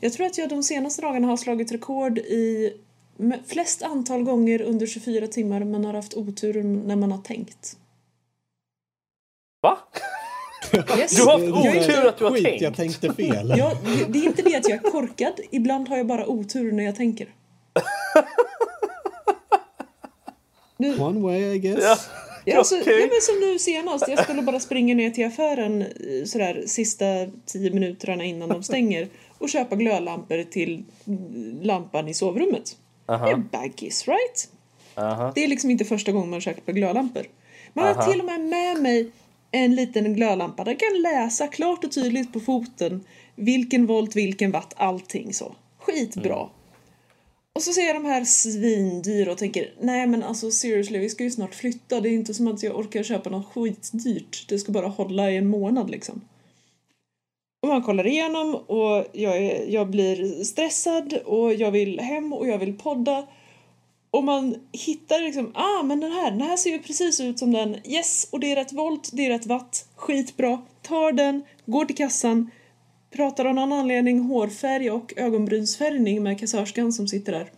Jag tror att jag de senaste dagarna har slagit rekord i flest antal gånger under 24 timmar men har haft otur när man har tänkt. Va? Yes. Du har haft otur att du har Skit, tänkt. jag tänkte fel. Ja, det är inte det att jag är korkad. Ibland har jag bara otur när jag tänker. Nu, One way I guess. Ja. ja, alltså, okej. ja, men som nu senast. Jag skulle bara springa ner till affären eh, sådär sista tio minuterna innan de stänger och köpa glödlampor till lampan i sovrummet. Det är Aha, baggis, right? aha. Det är liksom inte första gången man köper glödlampor. Man har Aha. till och med med mig en liten glödlampa där jag kan läsa klart och tydligt på foten vilken volt, vilken watt, allting så. Skitbra. Mm. Och så ser jag de här svindyra och tänker nej men alltså seriously vi ska ju snart flytta. Det är inte som att jag orkar köpa något skitdyrt. Det ska bara hålla i en månad liksom. Och man kollar igenom och jag, är, jag blir stressad och jag vill hem och jag vill podda. Och man hittar liksom, ah men den här, den här ser ju precis ut som den. Yes, och det är rätt volt, det är rätt watt. Skitbra. Tar den, går till kassan, pratar av någon anledning hårfärg och ögonbrynsfärgning med kassörskan som sitter där.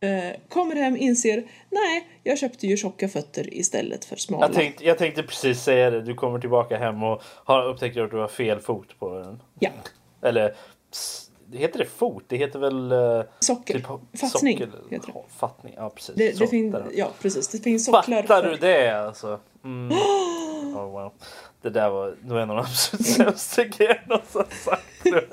Eh, kommer hem, inser, nej, jag köpte ju tjocka fötter istället för smala. Jag tänkte, jag tänkte precis säga det. Du kommer tillbaka hem och har upptäckt att du har fel fot på den. Ja, Eller heter det fot? Det heter väl... eh, socker. Typ Fattning socker- heter det. Ja, Fattning, ja precis. Det, det finns, ja precis, det finns socklar. Fattar för- du det alltså? Mm. Oh, wow. Det där var nog en av de absolut sämsta grejerna som sagt.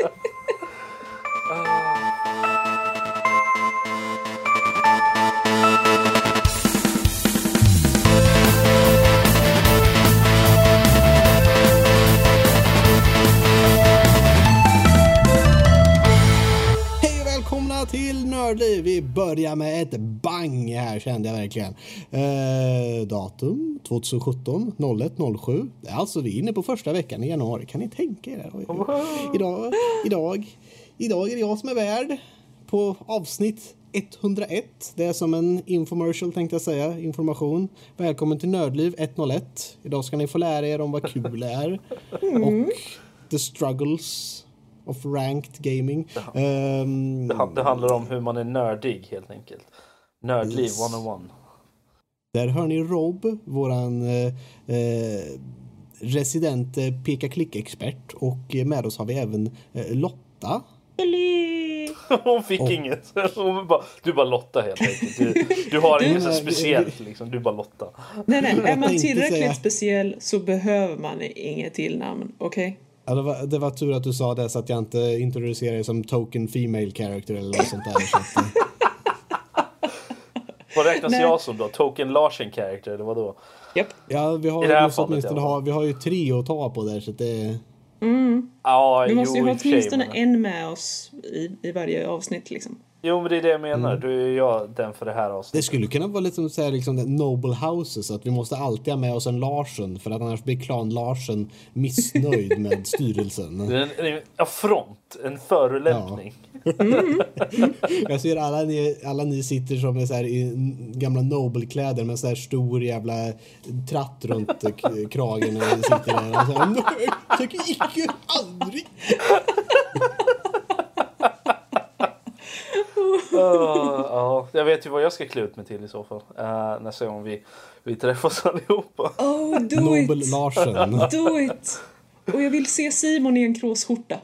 Nördliv! Vi börjar med ett bang här kände jag verkligen. Eh, datum 2017 01 07. Alltså vi är inne på första veckan i januari. Kan ni tänka er? Oj. Idag, idag, idag är det jag som är värd på avsnitt 101. Det är som en infomercial tänkte jag säga. Information. Välkommen till Nördliv 101. Idag ska ni få lära er om vad kul är. Och the struggles of ranked gaming. Det, han- det handlar om hur man är nördig helt enkelt. Nördliv Yes. 101. Där hör ni Rob, våran eh, eh, resident eh, peka-klick-expert. Och med oss har vi även eh, Lotta. Hon fick inget. Hon bara, du är bara Lotta helt enkelt. Du, du har inget så speciellt liksom. Du bara Lotta. Nej, nej, är man tillräckligt speciell så behöver man inget tillnamn, okej? Ja, det, var, det var tur att du sa det så att jag inte introducerar dig som token female character eller något sånt där. Så att, eh, Vad räknas Nej. jag som då? Token Larsen character eller vadå? Japp. ja, vi har, I det här måste fallet, ja. ha, vi har ju tre att ta på där så att det... Ja, Vi måste jo, ju ha åtminstone en med oss i, i varje avsnitt liksom. Jo men det är det jag menar. Då är jag den för det här Det avsnittet. skulle kunna vara lite som här, liksom, Noble Houses, att vi måste alltid ha med oss en Larsen för att annars blir klan Larsen missnöjd med styrelsen. Det en, en affront, en förolämpning. Jag ser alla ni, alla ni sitter som är så här i gamla Nobelkläder med så här stor jävla tratt runt kragen och sitter där och så här, tänker icke, aldrig. Uh, ja, jag vet ju vad jag ska klä ut mig till i så fall. Uh, nästa gång vi, vi träffas allihopa. Oh, do Nobel it! Larsen. Do it! Och jag vill se Simon i en kråsskjorta.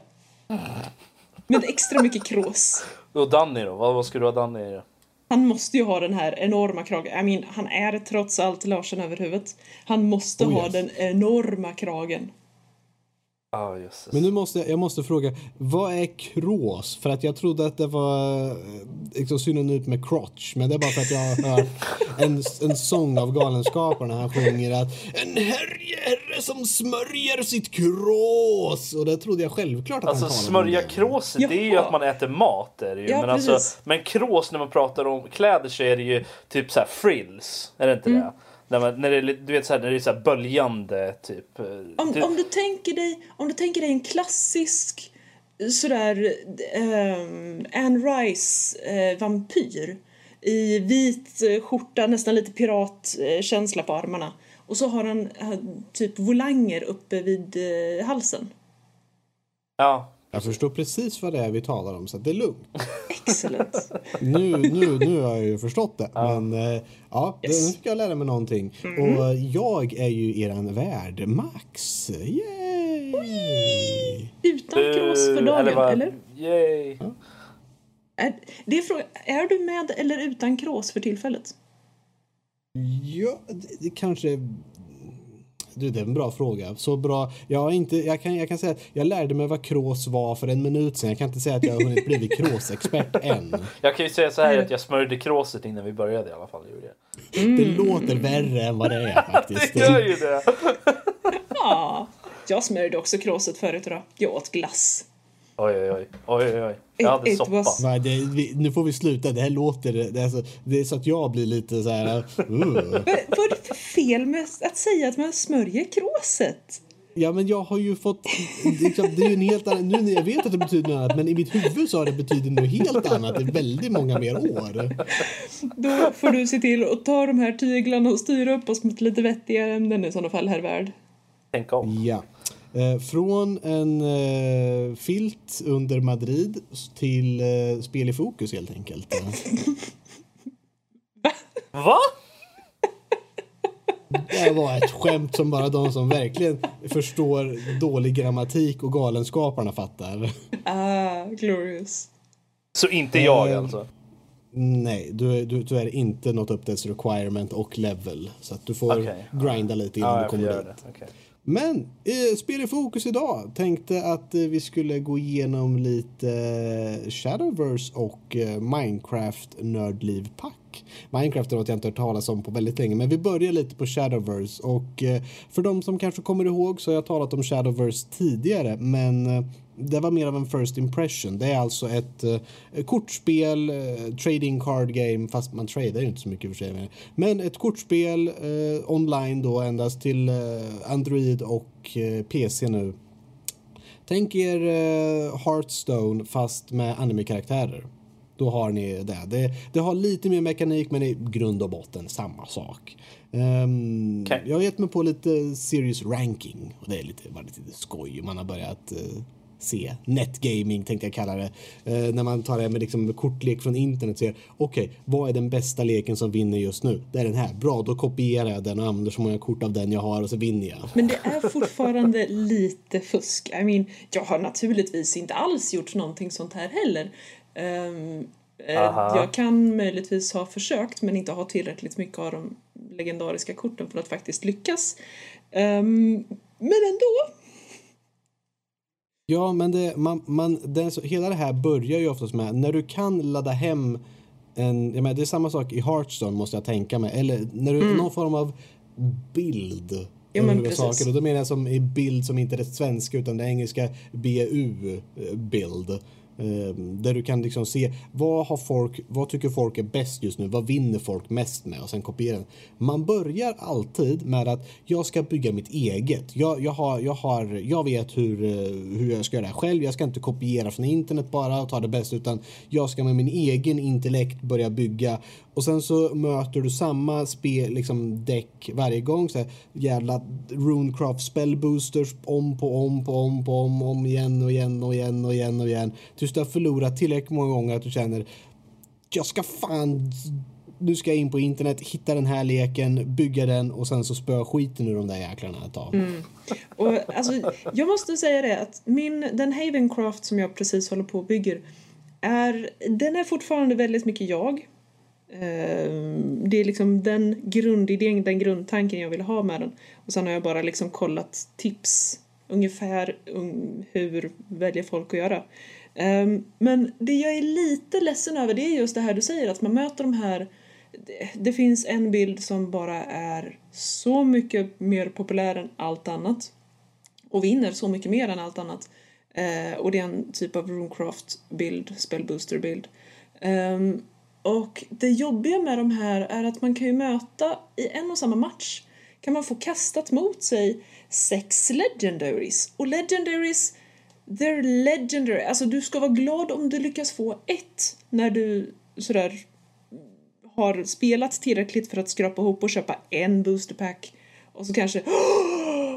Med extra mycket krås. Och Danny då? Vad, vad ska du ha Danny i? Han måste ju ha den här enorma kragen. I mean, han är trots allt Larsen över huvudet. Han måste Oh, ha yes. den enorma kragen. Jösses. Men nu måste jag, jag måste fråga, vad är krås? För att jag trodde att det var eh, liksom synonymt med crotch, men det är bara för att jag har hört en, en sång av Galenskaparna. Han sjunger att en herre, herre som smörjer sitt krås. Och det trodde jag självklart att Alltså han smörja om. det. är ju att man äter mat. Är det ju. Ja, men, alltså, men krås när man pratar om kläder så är det ju typ så här frills. Är det inte Mm. det? När, man, när det du vet så här, när det är så böljande typ. eh, Om, typ om, du tänker dig, om du tänker dig en klassisk sådär um, Anne Rice eh, vampyr i vit skjorta, nästan lite piratkänsla på armarna. Och så har han typ volanger uppe vid halsen. Ja, Jag förstår precis vad det är vi talar om, så det är lugnt. Excellent. Nu, nu, nu har jag ju förstått det. Men eh, ja, Yes. nu fick jag lära mig någonting. Och jag är ju eran värd, Max. Yay! Utan krås för dagen, eller? vad? eller? Yay! Är, det är, fråga, är du med eller utan krås för tillfället? Ja, det, det kanske... Du, det är en bra fråga. Så bra. Jag, har inte, jag, kan, jag kan säga att jag lärde mig vad krås var för en minut sedan. Jag kan inte säga att jag har hunnit bli kråsexpert än. Jag kan ju säga så här att jag smörjde kråset innan vi började i alla fall. Gjorde jag. Det låter värre än vad det är faktiskt. Det gör ju det! Ja. Jag smörjde också kråset förut idag. Jag åt glass. Oj, oj, oj. oj, oj. Jag hade It- it soppa. was- Va, det, vi, nu får vi sluta. Det här låter... Det är, så, det är så att jag blir lite så här... Uh. Vad, är det för fel med att säga att man smörjer kråset? Ja, men jag har ju fått... Liksom, det är ju en helt annan... Nu när jag vet att det betyder något annat, men i mitt huvud så har det betydit något helt annat i väldigt många mer år. Då får du se till att ta de här tyglarna och styra upp oss mot lite vettigare ämnen i sådana fall, herr Värd. Tänk om. Ja. Eh, från en eh, filt under Madrid till eh, spel i fokus helt enkelt. Va? Det var ett skämt som bara de som verkligen förstår dålig grammatik och galenskaparna fattar. Ah, glorious. Så inte jag Eh, alltså? Nej, du, är- du, du är inte något updates requirement och level. Så att du får Okej. grinda lite innan Ja, du kommer dit. det. Men eh, spel i fokus idag. Tänkte att eh, vi skulle gå igenom lite eh, Shadowverse och eh, Minecraft nördliv-pack. Minecraft är något jag inte hört talas om på väldigt länge, men vi börjar lite på Shadowverse. Och eh, för de som kanske kommer ihåg så har jag talat om Shadowverse tidigare, men eh, det var mer av en first impression. Det är alltså ett eh, kortspel, eh, trading card game, fast man tradar ju inte så mycket för sig. Men ett kortspel eh, online då endast till eh, Android och PC nu. Tänk er Hearthstone fast med anime-karaktärer. Då har ni det. det. Det har lite mer mekanik men i grund och botten samma sak. Ehm, Okej. Jag har gett mig på lite serious ranking och det är lite, bara lite skoj. Man har börjat eh, se netgaming tänkte jag kalla det. Eh, när man tar det med liksom kortlek från internet och ser okej, vad är den bästa leken som vinner just nu? Det är den här. Bra, då kopierar jag den och använder så många kort av den jag har och så vinner jag. Men det är fortfarande lite fusk. I mean, jag har naturligtvis inte alls gjort någonting sånt här heller. Ehm, eh, Aha. jag kan möjligtvis ha försökt men inte ha tillräckligt mycket av de legendariska korten för att faktiskt lyckas. Ehm, men ändå. Ja, men det, man, man, så, hela det här börjar ju oftast med när du kan ladda hem en, jag menar, det är samma sak i Hearthstone måste jag tänka mig, eller när du, någon form av bild. Mm. Ja, över men saker, och då menar jag som i bild som inte är det svenska utan det engelska BU-bild. Ehm, där du kan liksom se vad, har folk, vad tycker folk är bäst just nu, vad vinner folk mest med och sen kopiera den. Man börjar alltid med att jag ska bygga mitt eget. Jag, jag, har, jag, har, jag vet hur, eh, hur jag ska göra det här själv. Jag ska inte kopiera från internet bara och ta det bästa utan jag ska med min egen intellekt börja bygga. Och sen så möter du samma spel, liksom däck varje gång. Så här, jävla Runecraft spellboosters om på om på om på om, om igen och igen och igen och igen och igen. Tills du har förlorat tillräckligt många gånger att du känner jag ska fan nu ska jag in på internet, hitta den här leken, bygga den och sen så spöa skiten ur de där jäklarna ett tag. Mm. Och, alltså, jag måste säga det att min, den Havencraft som jag precis håller på och bygger är, den är fortfarande väldigt mycket jag. Ehm, det är liksom den grundidén, den grundtanken jag vill ha med den. Och sen har jag bara liksom kollat tips ungefär um, hur väljer folk att göra. Ehm, men det jag är lite ledsen över det är just det här du säger att man möter de här det, det finns en bild som bara är så mycket mer populär än allt annat och vinner så mycket mer än allt annat. Ehm, och det är en typ av Runecraft-bild, spellbooster-bild och det jobbiga med de här är att man kan ju möta i en och samma match kan man få kastat mot sig sex legendaries. Och legendaries, they're legendary. Alltså du ska vara glad om du lyckas få ett när du sådär har spelat tillräckligt för att skrapa ihop och köpa en boosterpack och så kanske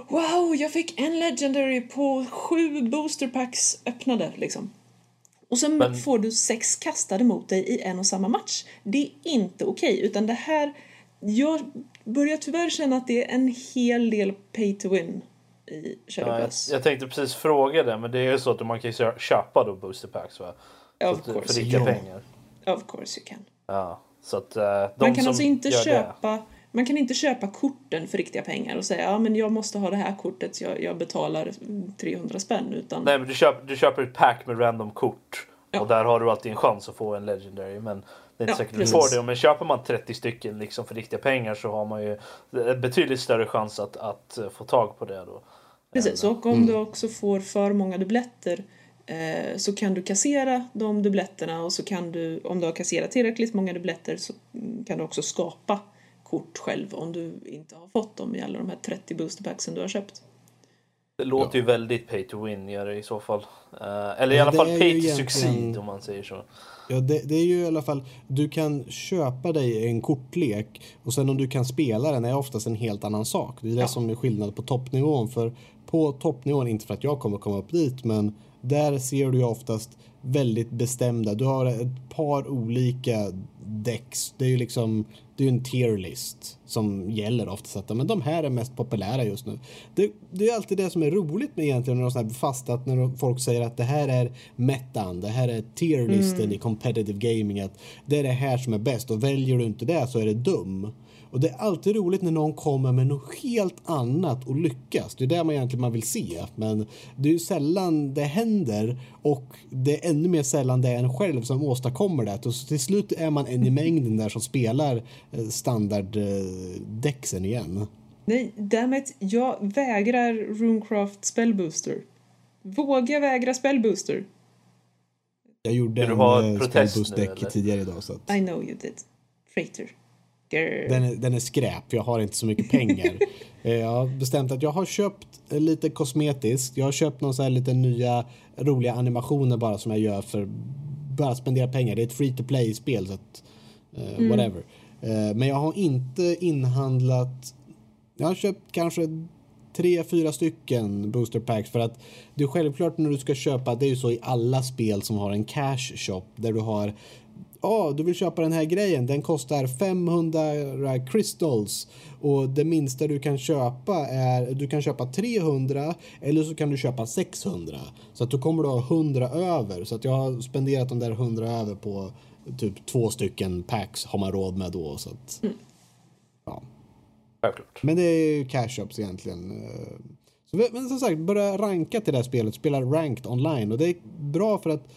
Wow, jag fick en legendary på sju boosterpacks öppnade liksom. Och sen Men- får du sex kastade mot dig i en och samma match. Det är inte okej, utan det här... Jag börjar tyvärr känna att det är en hel del pay to win i Ja, Shadow jag, Pass. jag tänkte precis fråga det, men det är ju så att man kan ju kö- köpa då booster packs va? Of Så att- course för Ja. pengar. Of course you can. Ja, så att de Man kan som alltså inte gör det- köpa... Man kan inte köpa korten för riktiga pengar och säga ja men jag måste ha det här kortet, jag, jag betalar 300 spänn. Utan Nej men du köper, du köper ett pack med random kort. Ja. Och där har du alltid en chans att få en legendary. Men det är inte Ja, säkert precis. du får det. Men köper man 30 stycken liksom för riktiga pengar så har man ju en betydligt större chans att, att få tag på det då. Precis, och om du också får för många dubbletter eh, så kan du kassera de dubbletterna och så kan du, om du har kasserat tillräckligt många dubbletter så mm, kan du också skapa kort själv om du inte har fått dem i alla de här 30 boosterpacksen du har köpt. Det låter ju väldigt pay to win gör det i så fall. Eh, eller i Ja, alla fall pay to egentligen- succeed om man säger så. Ja, det, det är ju i alla fall, du kan köpa dig en kortlek och sen om du kan spela den är oftast en helt annan sak. Det är det Ja. som är skillnad på toppnivån. För på toppnivån, inte för att jag kommer komma upp dit, men där ser du ju oftast väldigt bestämda. Du har ett par olika decks. Det är ju liksom, det är en tierlist som gäller oftast. Att, men de här är mest populära just nu. Det, det är alltid det som är roligt med egentligen när de här fast att när folk säger att det här är metan, det här är tierlisten i competitive gaming, att det är det här som är bäst och väljer du inte det så är det dum. Och det är alltid roligt när någon kommer med något helt annat och lyckas. Det är det man egentligen man vill se. Men det är ju sällan det händer och det är ännu mer sällan det är en själv som åstadkommer det. Och så till slut är man en i mängden där som spelar eh, standarddäcksen igen. Nej, dammit, jag vägrar Runecraft Spellbooster. Våga vägra Spellbooster. Jag gjorde en eh, spellboost-däck tidigare idag. Så att I know you did. Traitor. Den, är, den är skräp, jag har inte så mycket pengar. Eh, jag har bestämt att jag har köpt lite kosmetiskt. Jag har köpt någon så här lite nya roliga animationer bara som jag gör för bara spendera pengar. Det är ett free to play-spel så att eh, whatever. Eh, men jag har inte inhandlat jag har köpt kanske tre, fyra stycken booster packs för att det är självklart när du ska köpa, det är ju så i alla spel som har en cash shop där du har Ja, du vill köpa den här grejen. Den kostar 500 crystals och det minsta du kan köpa är du kan köpa 300 eller så kan du köpa 600 så att då kommer du ha 100 över så att jag har spenderat de där 100 över på typ två stycken packs har man råd med då så att ja. Självklart. Men det är ju cash ups egentligen. Så, men som sagt, börja ranka till det här spelet. Spela ranked online. Och det är bra för att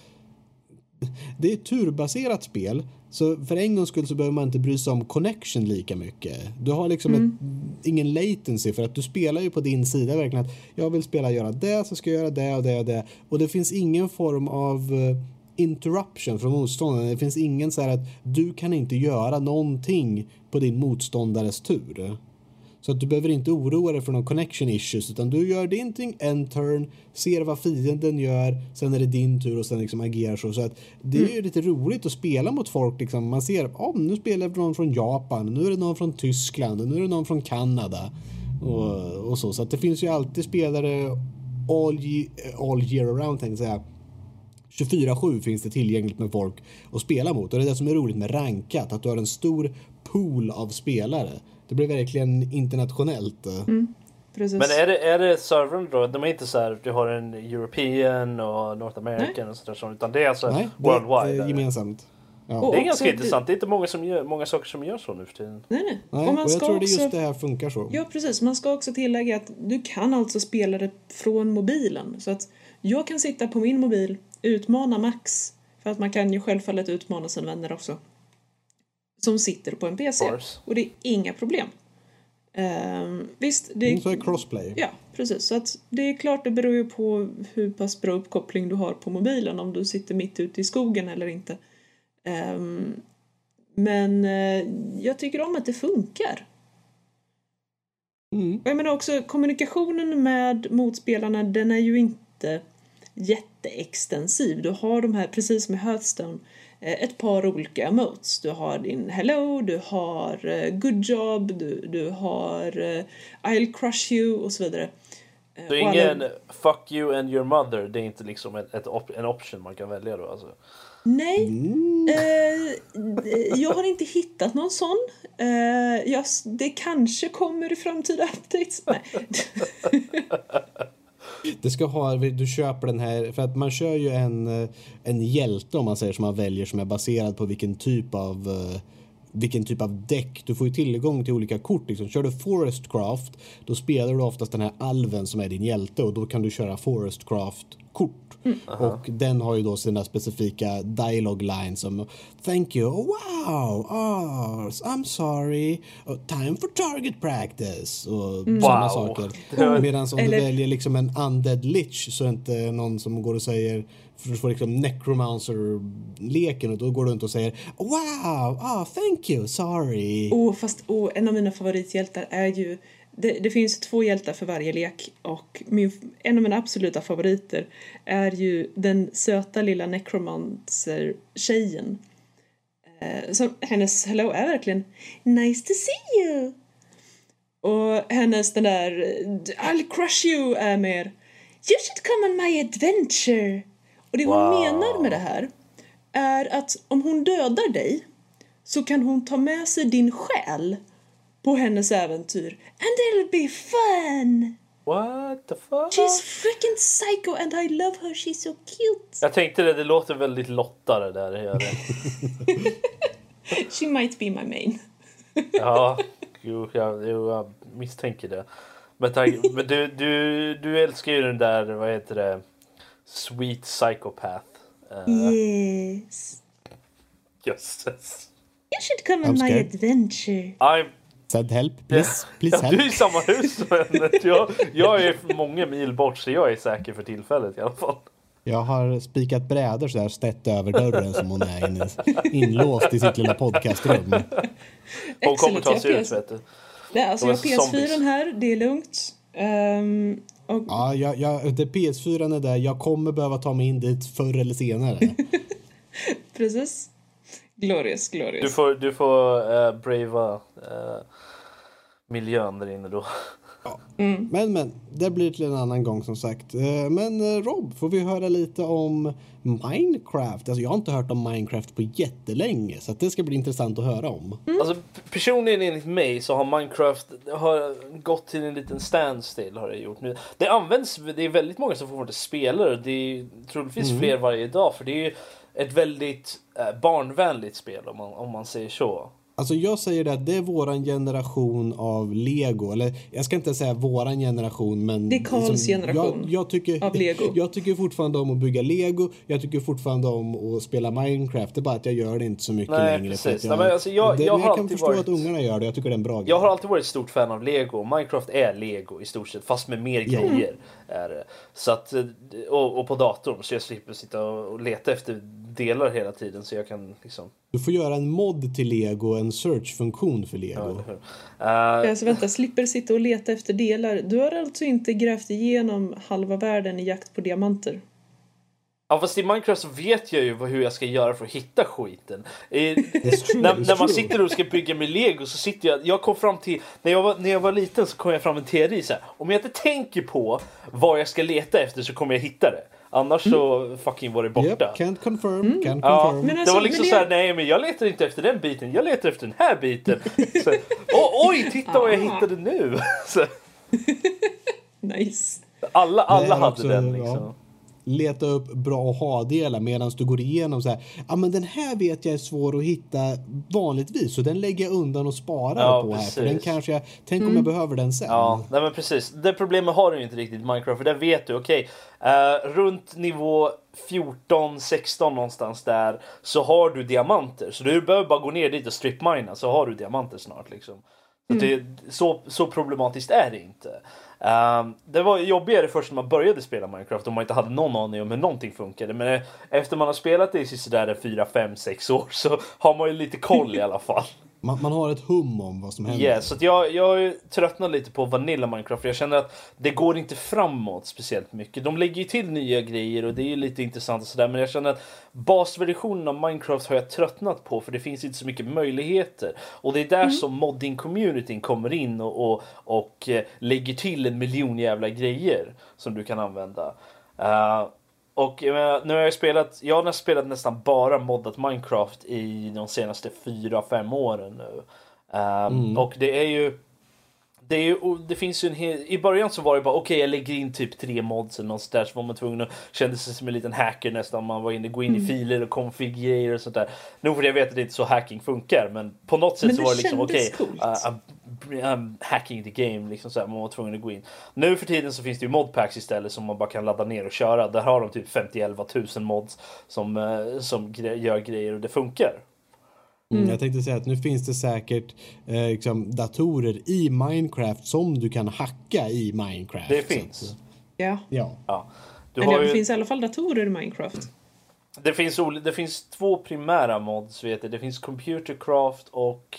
det är ett turbaserat spel. Så för en gångs skull så behöver man inte bry sig om connection lika mycket. Du har liksom ett, ingen latency för att du spelar ju på din sida verkligen att jag vill spela göra det så ska jag göra det och det och det. Och det finns ingen form av eh, interruption från motståndaren. Det finns ingen så här att du kan inte göra någonting på din motståndares tur. Så att du behöver inte oroa dig för någon connection issues utan du gör din ting en turn, ser vad fienden gör, sen är det din tur och sen liksom agerar så. Så att det är ju lite roligt att spela mot folk liksom. Man ser, oh, nu spelar någon från Japan, nu är det någon från Tyskland, nu är det någon från Kanada och, och så. Så att det finns ju alltid spelare all, ye, all year around tänkte jag säga. 24-7 finns det tillgängligt med folk att spela mot. Och det är det som är roligt med rankat, att du har en stor pool av spelare. Det blir verkligen internationellt. Precis. Men är det, är det servern då? De är inte så här, du har en European och North American och sådär, utan det är alltså Nej, det worldwide? är eller? gemensamt. Ja. Det är också ganska det- intressant. Det är inte många, som gör, många saker som gör så nu för tiden. Nej, nej. Nej, och man och jag ska tror det också... just det här funkar så. Ja, precis. Man ska också tillägga att du kan alltså spela det från mobilen. Så att jag kan sitta på min mobil, utmana Max, för att man kan ju självfallet utmana sina vänner också, som sitter på en PC. course. Och det är inga problem. Ehm, visst, det Mm, Så är crossplay. Ja, precis. Så att det är klart, det beror ju på hur pass bra uppkoppling du har på mobilen, om du sitter mitt ute i skogen eller inte. Ehm, men eh, jag tycker om att det funkar. Mm. Och jag menar också kommunikationen med motspelarna, den är ju inte jätteextensiv. Du har de här, precis som i Hearthstone, ett par olika emotes. Du har din hello, du har eh, good job, du, du har eh, I'll crush you och så vidare. Så Och alla- ingen fuck you and your mother, det är inte liksom ett, ett op en option man kan välja då alltså? Nej, eh, jag har inte hittat någon sån. Eh, jag, det kanske kommer i framtida updates. Nej. Det ska ha, du köper den här, för att man kör ju en, en hjälte om man säger som man väljer som är baserad på vilken typ av eh, vilken typ av däck. Du får ju tillgång till olika kort. Liksom. Kör du Forestcraft då spelar du oftast den här alven som är din hjälte och då kan du köra forestcraft. Forestcraft-kort. Och den har ju då sina specifika dialogue lines som Thank you, oh, wow, oh, I'm sorry, oh, time for target practice och sådana Wow. saker. Medan om Eller- du väljer liksom en undead lich så är det inte någon som går och säger för du får liksom necromancer-leken och då går du runt och säger Wow, ah, thank you, sorry. Oh, fast oh, en av mina favorithjältar är ju... Det, det finns två hjältar för varje lek och min, en av mina absoluta favoriter är ju den söta lilla necromancer-tjejen. Eh, som, hennes hello är verkligen Nice to see you! Och hennes den där I'll crush you är mer You should come on my adventure! Och det hon Wow. menar med det här är att om hon dödar dig så kan hon ta med sig din själ på hennes äventyr. And it'll be fun! What the fuck? She's freaking psycho and I love her, she's so cute! Jag tänkte det, det låter väldigt Lotta det där. Gör det. She might be my main. Ja, jo, jag, jo, jag misstänker det. Men, tank, men du, du, du älskar ju den där, vad heter det, Sweet Psychopath. Uh, Yes. jösses. You should come on I'm my scared. adventure. I'm, Send help, please, please ja, du är i help. samma hus som henne. Jag, jag är många mil bort så jag är säker för tillfället i alla fall. Jag har spikat brädor så snett över dörren som hon är inne, inlåst i sitt lilla podcastrum. Hon kommer ta jag sig ut vet du. Det är alltså jag har zombies. PS4 här, det är lugnt. Ehm, och Ja, jag, jag, det PS4 är där. Jag kommer behöva ta mig in dit förr eller senare. precis. Glorious, glorious. Du får, du får uh, brava uh, miljön där inne då. Men, men, det blir till en annan gång som sagt. Eh, Men Rob, får vi höra lite om Minecraft? Alltså, jag har inte hört om Minecraft på jättelänge, så att det ska bli intressant att höra om. Alltså p- personligen enligt mig så har Minecraft har gått till en liten standstill har det gjort nu. Det används, det är väldigt många som fortfarande spelar och det är troligtvis fler varje dag för det är ju ett väldigt eh, barnvänligt spel om man, om man säger så. Alltså jag säger det att det är våran generation av Lego. Eller jag ska inte säga våran generation men... Det är Karls liksom, generation jag, jag tycker, av Lego. Jag tycker fortfarande om att bygga Lego. Jag tycker fortfarande om att spela Minecraft. Det är bara att jag gör det inte så mycket Nej, längre. precis. att Nej, men alltså, jag- det, jag jag kan förstå varit- att ungarna gör det. Jag tycker det är en bra grej. Jag har alltid varit ett stort fan av Lego. Minecraft är Lego i stort sett fast med mer grejer. Är det. Så att, eh, och, och på datorn så jag slipper sitta och leta efter delar hela tiden så jag kan liksom... Du får göra en mod till Lego, en search-funktion för Lego. Ja, hur? Eh, Alltså vänta, slipper sitta och leta efter delar. Du har alltså inte grävt igenom halva världen i jakt på diamanter? Ja fast i Minecraft så vet jag ju vad- hur jag ska göra för att hitta skiten. Eh, true, när, när man sitter och ska bygga med lego så sitter jag, jag kom fram till, när jag var, när jag var liten så kom jag fram med en teori så här, om jag inte tänker på vad jag ska leta efter så kommer jag hitta det. Annars så fucking var det borta. Yep, can't confirm, can't Ja, confirm. Men det alltså, var liksom men det- såhär, nej men jag letar inte efter den biten, jag letar efter den här biten. Så, "Åh, oj, titta vad jag Ah. hittade nu! Nice. alla Det alla är hade också, den ja. Leta upp bra att ha-delar medan du går igenom så här. Ja, men den här vet jag är svår att hitta vanligtvis så den lägger jag undan och sparar Ja, på här. För precis. den kanske jag, tänk om jag behöver den sen. Ja, nej men precis. Det problemet har du ju inte riktigt i Minecraft för där vet du, okej, eh, runt nivå 14, 16 någonstans där så har du diamanter. Så du behöver bara gå ner dit och stripmina så har du diamanter snart liksom. Så, det, så, så problematiskt är det inte. Um, det var jobbigare först när man började spela Minecraft och man inte hade någon aning om hur någonting funkade. Men eh, efter man har spelat det i sådär 4, 5, 6 år så har man ju lite koll i alla fall. Man, man har ett hum om vad som händer. Yeah, så att jag, jag tröttnar lite på Vanilla Minecraft för jag känner att det går inte framåt speciellt mycket. De lägger ju till nya grejer och det är ju lite intressant och sådär men jag känner att basversionen av Minecraft har jag tröttnat på för det finns inte så mycket möjligheter. Och det är där som modding-communityn kommer in och, och, och eh, lägger till en miljon jävla grejer som du kan använda. Uh, och jag menar, nu har jag spelat, jag har spelat nästan bara moddat Minecraft i de senaste 4-5 åren nu. Um, Och det är ju det, är ju, det finns ju en hel, I början så var det bara okej okay, jag lägger in typ tre mods eller något där så var man tvungen att kände sig som en liten hacker nästan. Man var inne, gå in i filer och config och sånt där. Nu för jag vet att det inte är så hacking funkar men på något sätt Men så var det liksom okej. Okay, uh, hacking the game liksom så här, man var tvungen att gå in. Nu för tiden så finns det ju modpacks istället som man bara kan ladda ner och köra. Där har de typ 50-11 000 mods som, eh, som gre gör grejer och det funkar. Mm. Jag tänkte säga att nu finns det säkert eh, liksom, datorer i Minecraft som du kan hacka i Minecraft. Det finns. att, Ja. ja. Ja. Du Eller har det ju, finns i alla fall datorer i Minecraft. det, finns det finns två primära mods vet jag. Det finns Computercraft och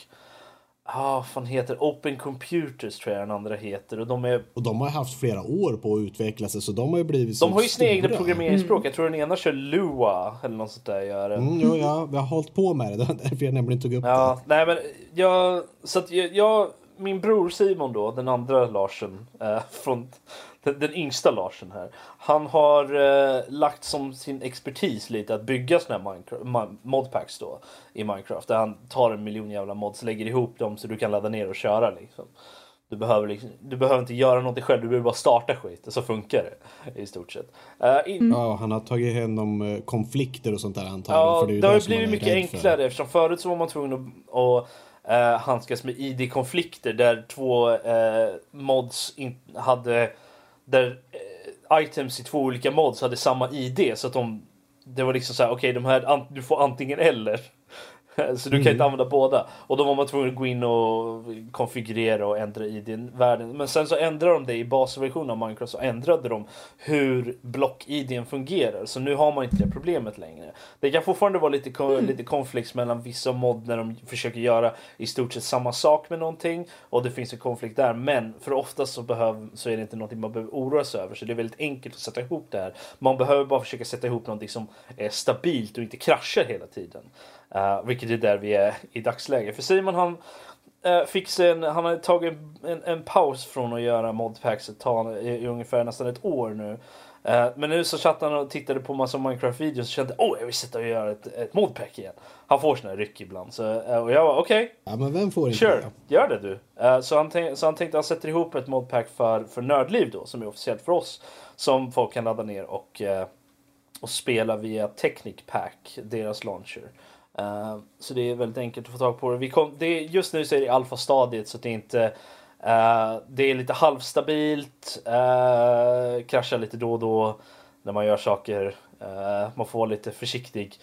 Ah, fan heter Open Computers tror jag den andra heter. Och de, är, Och de har haft flera år på att utveckla sig så de har ju blivit så de har ju sina egna programmeringsspråk. Jag tror den ena kör Lua eller något sånt där. Gör det. Mm, jo, ja, vi har hållit på med det. Det därför jag nämligen tog upp Ja, nej men jag, så att jag, jag, min bror Simon då, den andra Larsen, eh, från den, den yngsta Larsen här. Han har eh, lagt som sin expertis lite att bygga såna här Minecraft, modpacks då i Minecraft. Där han tar en miljon jävla mods, lägger ihop dem så du kan ladda ner och köra liksom. Du behöver, liksom, du behöver inte göra något själv, du behöver bara starta skit. Så funkar det i stort sett. Eh, i, det. Ja, han har tagit hand om eh, konflikter och sånt där antagligen. Ja, för det, är det har blivit mycket rädd för. enklare eftersom förut så var man tvungen att, att eh, handskas med ID-konflikter där två eh, mods in, hade där eh, items i två olika mods hade samma ID så att de det var liksom så här okej de här du får antingen eller. så du kan inte använda båda och då var man tvungen att gå in och konfigurera och ändra ID-värden men sen så ändrade de det i basversionen av Minecraft så ändrade de hur block-IDn fungerar så nu har man inte det problemet längre. Det kan fortfarande vara lite, ko- lite konflikt mellan vissa mod när de försöker göra i stort sett samma sak med någonting och det finns en konflikt där men för oftast så, behöv, så är det inte någonting man behöver oroa sig över så det är väldigt enkelt att sätta ihop det här. Man behöver bara försöka sätta ihop någonting som är stabilt och inte kraschar hela tiden. Uh, vilket är där vi är i dagsläget. För Simon han uh, fick sen, han har tagit en, en paus från att göra modpacks ett tag, i, i ungefär nästan ett år nu. Eh, men nu så satt han och tittade på massa Minecraft-videos och kände åh jag vill sitta och göra ett, ett modpack igen. Han får såna ryck ibland. Så, eh, och jag var okej, Ja, men vem får inte Sure, det? gör det du. Så, han tänk, så han tänkte att han sätter ihop ett modpack för, för Nördliv då, som är officiellt för oss. Som folk kan ladda ner och, och spela via Technic Pack, deras launcher. Eh, så det är väldigt enkelt att få tag på det. Vi kom, det just nu så är det i alfastadiet så det är inte eh, det är lite halvstabilt, uh, kraschar lite då och då när man gör saker. Man får vara lite försiktig,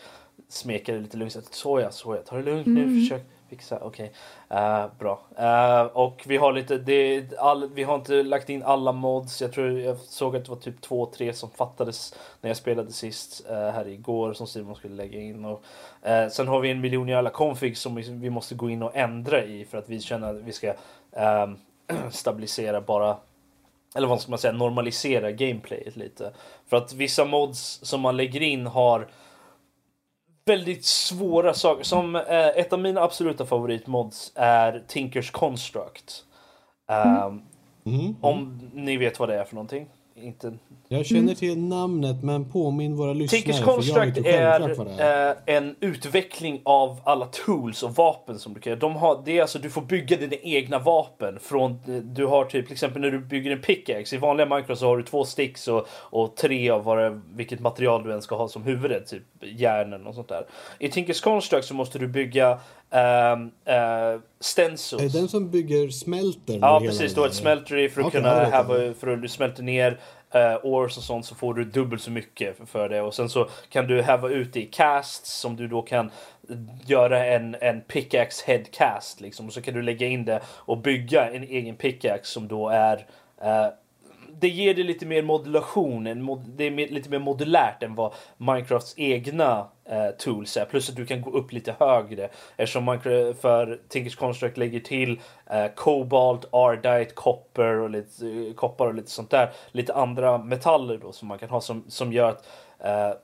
smeka det lite lugnt. Såja, såja, ta det lugnt nu, försök fixa. Okej, Eh, bra. Uh, och vi har lite, det, all, vi har inte lagt in alla mods. Jag tror jag såg att det var typ två, tre som fattades när jag spelade sist uh, här igår som Simon skulle lägga in. Och, eh, sen har vi en miljon jävla config som vi, vi måste gå in och ändra i för att vi känner att vi ska ehm, stabilisera bara eller vad ska man säga, normalisera gameplayet lite. För att vissa mods som man lägger in har väldigt svåra saker. Som eh, ett av mina absoluta favoritmods är Tinkers Construct. Ehm, Mm. Om ni vet vad det är för någonting. Inte... Jag känner till namnet men påminn våra lyssnare. Tinkers för jag vet Construct är. är eh, en utveckling av alla tools och vapen som du kan göra. De har, det är alltså, du får bygga dina egna vapen. Från, du har typ, till exempel när du bygger en pickaxe. I vanliga Minecraft så har du två sticks och, och tre av vad vilket material du än ska ha som huvudet. Typ järnen och sånt där. I Tinkers Construct så måste du bygga uh, stencils. Är det den som bygger smälter? Ja precis, du har ett smeltery för att Okej, kunna häva, för att du smälter ner uh, ores och sånt så får du dubbelt så mycket för, för det och sen så kan du häva ut det i casts som du då kan göra en, en pickaxe head cast liksom och så kan du lägga in det och bygga en egen pickaxe som då är uh, det ger det lite mer modulation, mod, det är mer, lite mer modulärt än vad Minecrafts egna eh, tools är. Plus att du kan gå upp lite högre eftersom Minecraft för Tinkers Construct lägger till eh, Cobalt, Ardite, Copper och lite, eh, koppar och lite sånt där. Lite andra metaller då som man kan ha som, som gör att eh,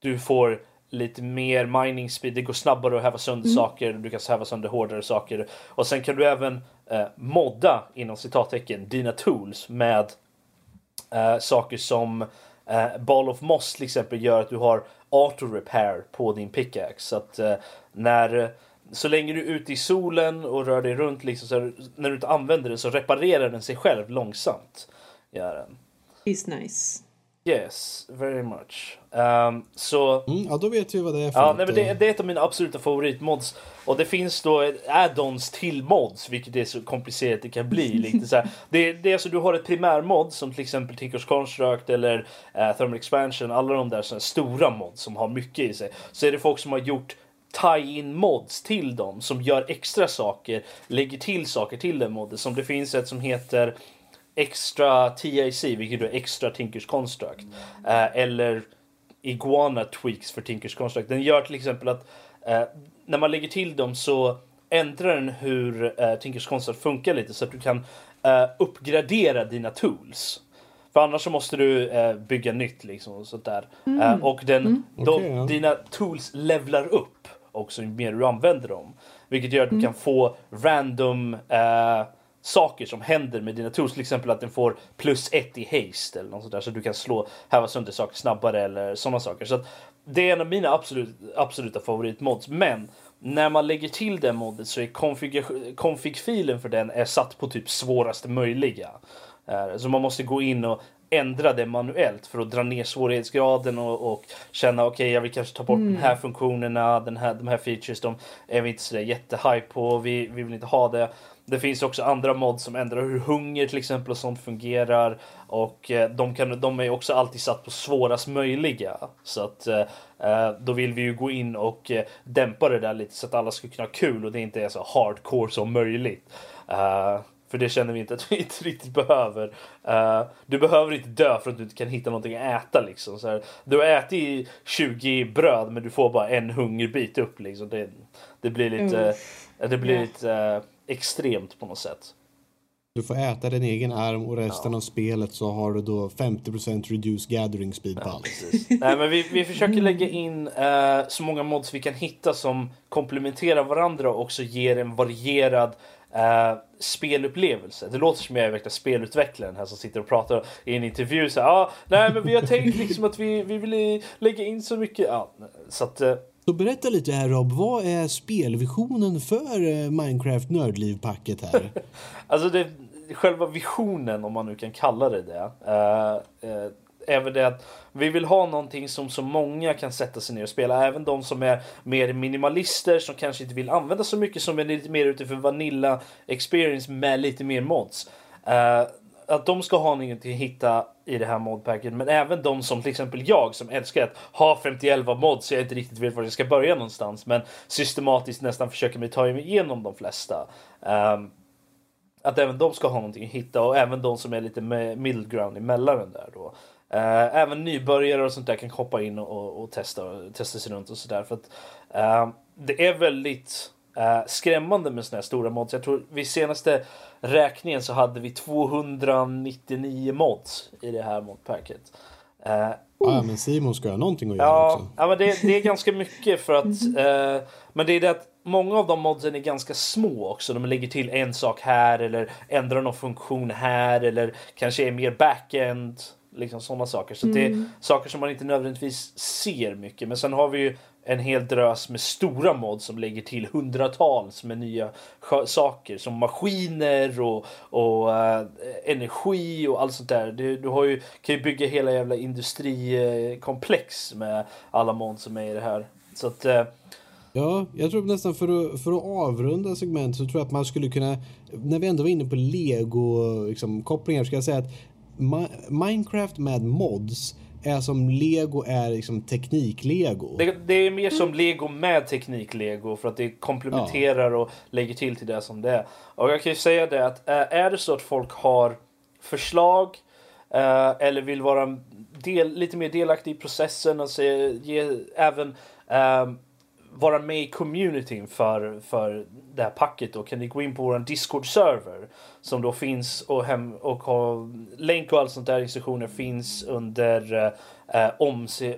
du får lite mer mining speed, det går snabbare att häva sönder mm. saker, du kan häva sönder hårdare saker. Och sen kan du även eh, modda inom citattecken dina tools med eh, saker som eh, Ball of Moss till exempel gör att du har auto repair på din pickaxe. Så att eh, när så länge du är ute i solen och rör dig runt liksom, så när du inte använder den så reparerar den sig själv långsamt. Gör den. It's nice. Yes, very much. Um, så... Mm, ja, då vet vi vad det är för ja, nej, men det, det, är ett av mina absoluta favoritmods. Och det finns då add-ons till mods, vilket är så komplicerat det kan bli. lite så här. Det, det är alltså, du har ett primärmod som till exempel Tinkers Construct eller uh, Thermal Expansion, alla de där såna stora mods som har mycket i sig. Så är det folk som har gjort tie-in mods till dem som gör extra saker, lägger till saker till den modden. Som det finns ett som heter extra TIC, vilket är extra Tinkers Construct. Eh, eller Iguana Tweaks för Tinkers Construct. Den gör till exempel att eh, när man lägger till dem så ändrar den hur eh, Tinkers Construct funkar lite så att du kan eh, uppgradera dina tools. För annars så måste du eh, bygga nytt liksom och sånt där. Mm. Eh, och den, mm. de, okay, ja. dina tools levlar upp också ju mer du använder dem. Vilket gör att mm. du kan få random eh, saker som händer med dina tools. Till exempel att den får plus ett i haste eller något sånt där. Så du kan slå, häva sönder saker snabbare eller sådana saker. Så det är en av mina absolut, absoluta favoritmods. Men när man lägger till den modet så är config-filen för den är satt på typ svåraste möjliga. Eh, så man måste gå in och ändra det manuellt för att dra ner svårighetsgraden och, och känna okej okay, jag vill kanske ta bort mm. de här funktionerna, den här, de här features, de är vi inte sådär jättehype på, vi, vi vill inte ha det. Det finns också andra mods som ändrar hur hunger till exempel och sånt fungerar. Och eh, de, kan, de är också alltid satt på svårast möjliga. Så att eh, eh, då vill vi ju gå in och dämpa det där lite så att alla ska kunna ha kul och det inte är så hardcore som möjligt. För det känner vi inte att vi inte riktigt behöver. Uh, du behöver inte dö för att du inte kan hitta någonting att äta liksom. Så här, du har ätit 20 bröd men du får bara en hungerbit upp liksom. Det, det blir lite, mm. det blir lite uh, extremt på något sätt. Du får äta din egen arm och resten ja. av spelet så har du då 50% reduced gathering speed på ja, allt. Nej, men vi, vi försöker lägga in uh, så många mods vi kan hitta som komplementerar varandra och också ger en varierad Uh, spelupplevelse. Det låter som jag är verkligen spelutvecklaren här som sitter och pratar i en intervju. Så, ah, nej, men vi har tänkt liksom att vi, vi vill lägga in så mycket. Ja, så att, uh, så berätta lite här Rob, vad är spelvisionen för eh, Minecraft Nördliv-packet här? alltså det, själva visionen om man nu kan kalla det det. Eh, eh, är är det att vi vill ha någonting som så många kan sätta sig ner och spela. Även de som är mer minimalister som kanske inte vill använda så mycket som är lite mer utifrån Vanilla experience med lite mer mods. Att de ska ha någonting att hitta i det här modpacket. Men även de som till exempel jag som älskar att ha 51 mods så jag inte riktigt vet var jag ska börja någonstans. Men systematiskt nästan försöker mig ta mig igenom de flesta. Um, att även de ska ha någonting att hitta och även de som är lite middle ground emellan den där då. Uh, även nybörjare och sånt där kan hoppa in och, och testa, testa sig runt och sådär. För att uh, det är väldigt uh, skrämmande med såna här stora mods. Jag tror vid senaste räkningen så hade vi 299 mods i det här modpacket. Uh, Ja, men Simon ska ha någonting att göra ja, också. Ja, men det, det är ganska mycket för att... Uh, men det är det att många av de modsen är ganska små också. De lägger till en sak här eller ändrar någon funktion här eller kanske är mer backend Liksom sådana saker. Så mm. det är mm. saker som man inte nödvändigtvis ser mycket. Men sen har vi ju en hel drös med stora mods som lägger till hundratals med nya saker som maskiner och, och uh, energi och allt sånt där. Du, du har ju, kan ju bygga hela jävla industrikomplex med alla mods som är i det här. Så att uh, Ja, jag tror nästan för att, för att avrunda segmentet så tror jag att man skulle kunna, när vi ändå var inne på lego-kopplingar, liksom, ska jag säga att Minecraft med mods är som lego är liksom teknik-lego. Det, det, är mer som lego med teknik-lego för att det komplementerar ja. och lägger till till det som det är. Och jag kan ju säga det att är det så att folk har förslag eh, eller vill vara del, lite mer delaktig i processen och se, ge, även eh, vara med i communityn för, för det här packet då. Kan ni gå in på vår Discord-server som då finns och, hem, och har länk och allt sånt där instruktioner finns under eh, eh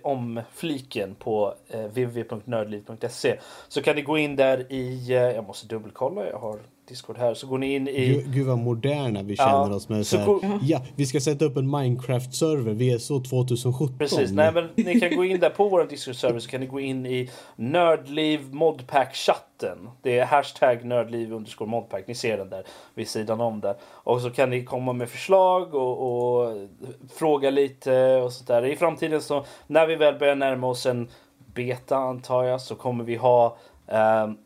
om, fliken på eh, www.nördliv.se så kan ni gå in där i, eh, jag måste dubbelkolla, jag har Discord här. Så går ni in i... Gud, gud vad moderna vi känner Ja, oss med. så Så här, Ja, vi ska sätta upp en Minecraft-server. VSO 2017. Precis, nej men ni kan gå in där på vår Discord-server så kan ni gå in i Nördliv Modpack-chatten. Det är hashtag nördliv underscore modpack. Ni ser den där vid sidan om där. Och så kan ni komma med förslag och, och fråga lite och sånt där. I framtiden så när vi väl börjar närma oss en beta antar jag så kommer vi ha ehm,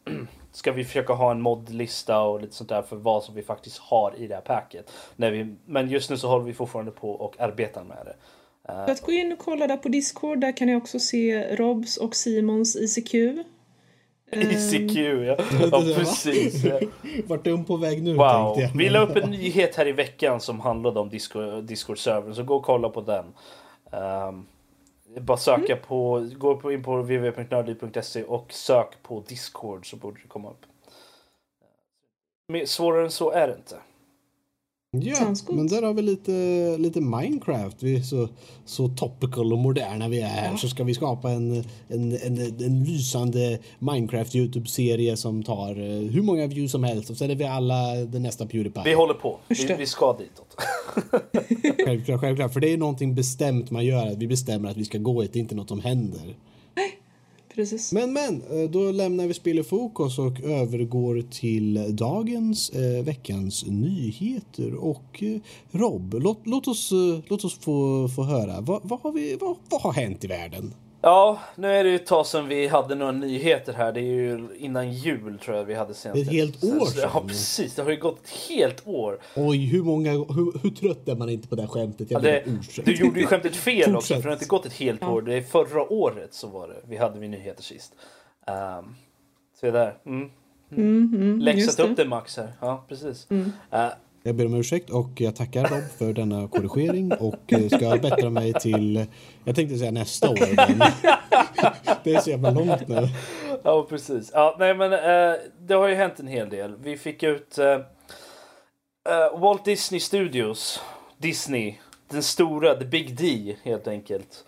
Ska vi försöka ha en modlista och lite sånt där för vad som vi faktiskt har i det här packet. När vi, men just nu så håller vi fortfarande på och arbetar med det. För att gå in och kolla där på Discord, där kan ni också se Robs och Simons ICQ. ICQ ja. ja precis. ja. Vart är hon på väg nu Wow. jag. Vi la upp en nyhet här i veckan som handlade om Discord- Discord-servern så gå och kolla på den. Um, bara söka på, gå på in på www.nördliv.se och sök på Discord så borde det komma upp. Svårare än så är det inte. Ja, men där har vi lite, lite Minecraft. Vi är så, så topical och moderna vi är här. Så ska vi skapa en, en, en, en lysande Minecraft Youtube-serie som tar eh, hur många views som helst. Och sen är vi alla den nästa Pewdiepie. Vi håller på. Vi, vi ska ditåt. Självklart, självklart. För det är någonting bestämt man gör. Att vi bestämmer att vi ska gå hit. Det är inte något som händer. Precis. Men men, eh, då lämnar vi spel i fokus och övergår till dagens, eh, veckans nyheter. Och eh, Rob, låt, låt oss, eh, låt oss få, få höra. Vad, vad, har vi, vad, vad har hänt i världen? Ja, nu är det ju ett tag sedan vi hade några nyheter här. Det är ju innan jul tror jag vi hade senast. Ett helt år Ja, sedan. precis. Det har ju gått ett helt år. Oj, hur många, hur, hur trött är man inte på det här skämtet? Ja, Jag det, om ursäkt. du gjorde ju skämtet fel också, för det har inte gått ett helt år. Det är förra året så var det. Vi hade vi nyheter sist. Um, så det är där. Mm. Mm, mm, Läxat upp det Max här. Ja, precis. Eh, Jag ber om ursäkt och jag tackar Rob för denna korrigering och eh, ska bättra mig till, jag tänkte säga nästa år, men det är så jävla långt nu. ja, precis. Ja, nej, men eh, det har ju hänt en hel del. Vi fick ut eh, eh, Walt Disney Studios. Disney. Den stora, the big D helt enkelt.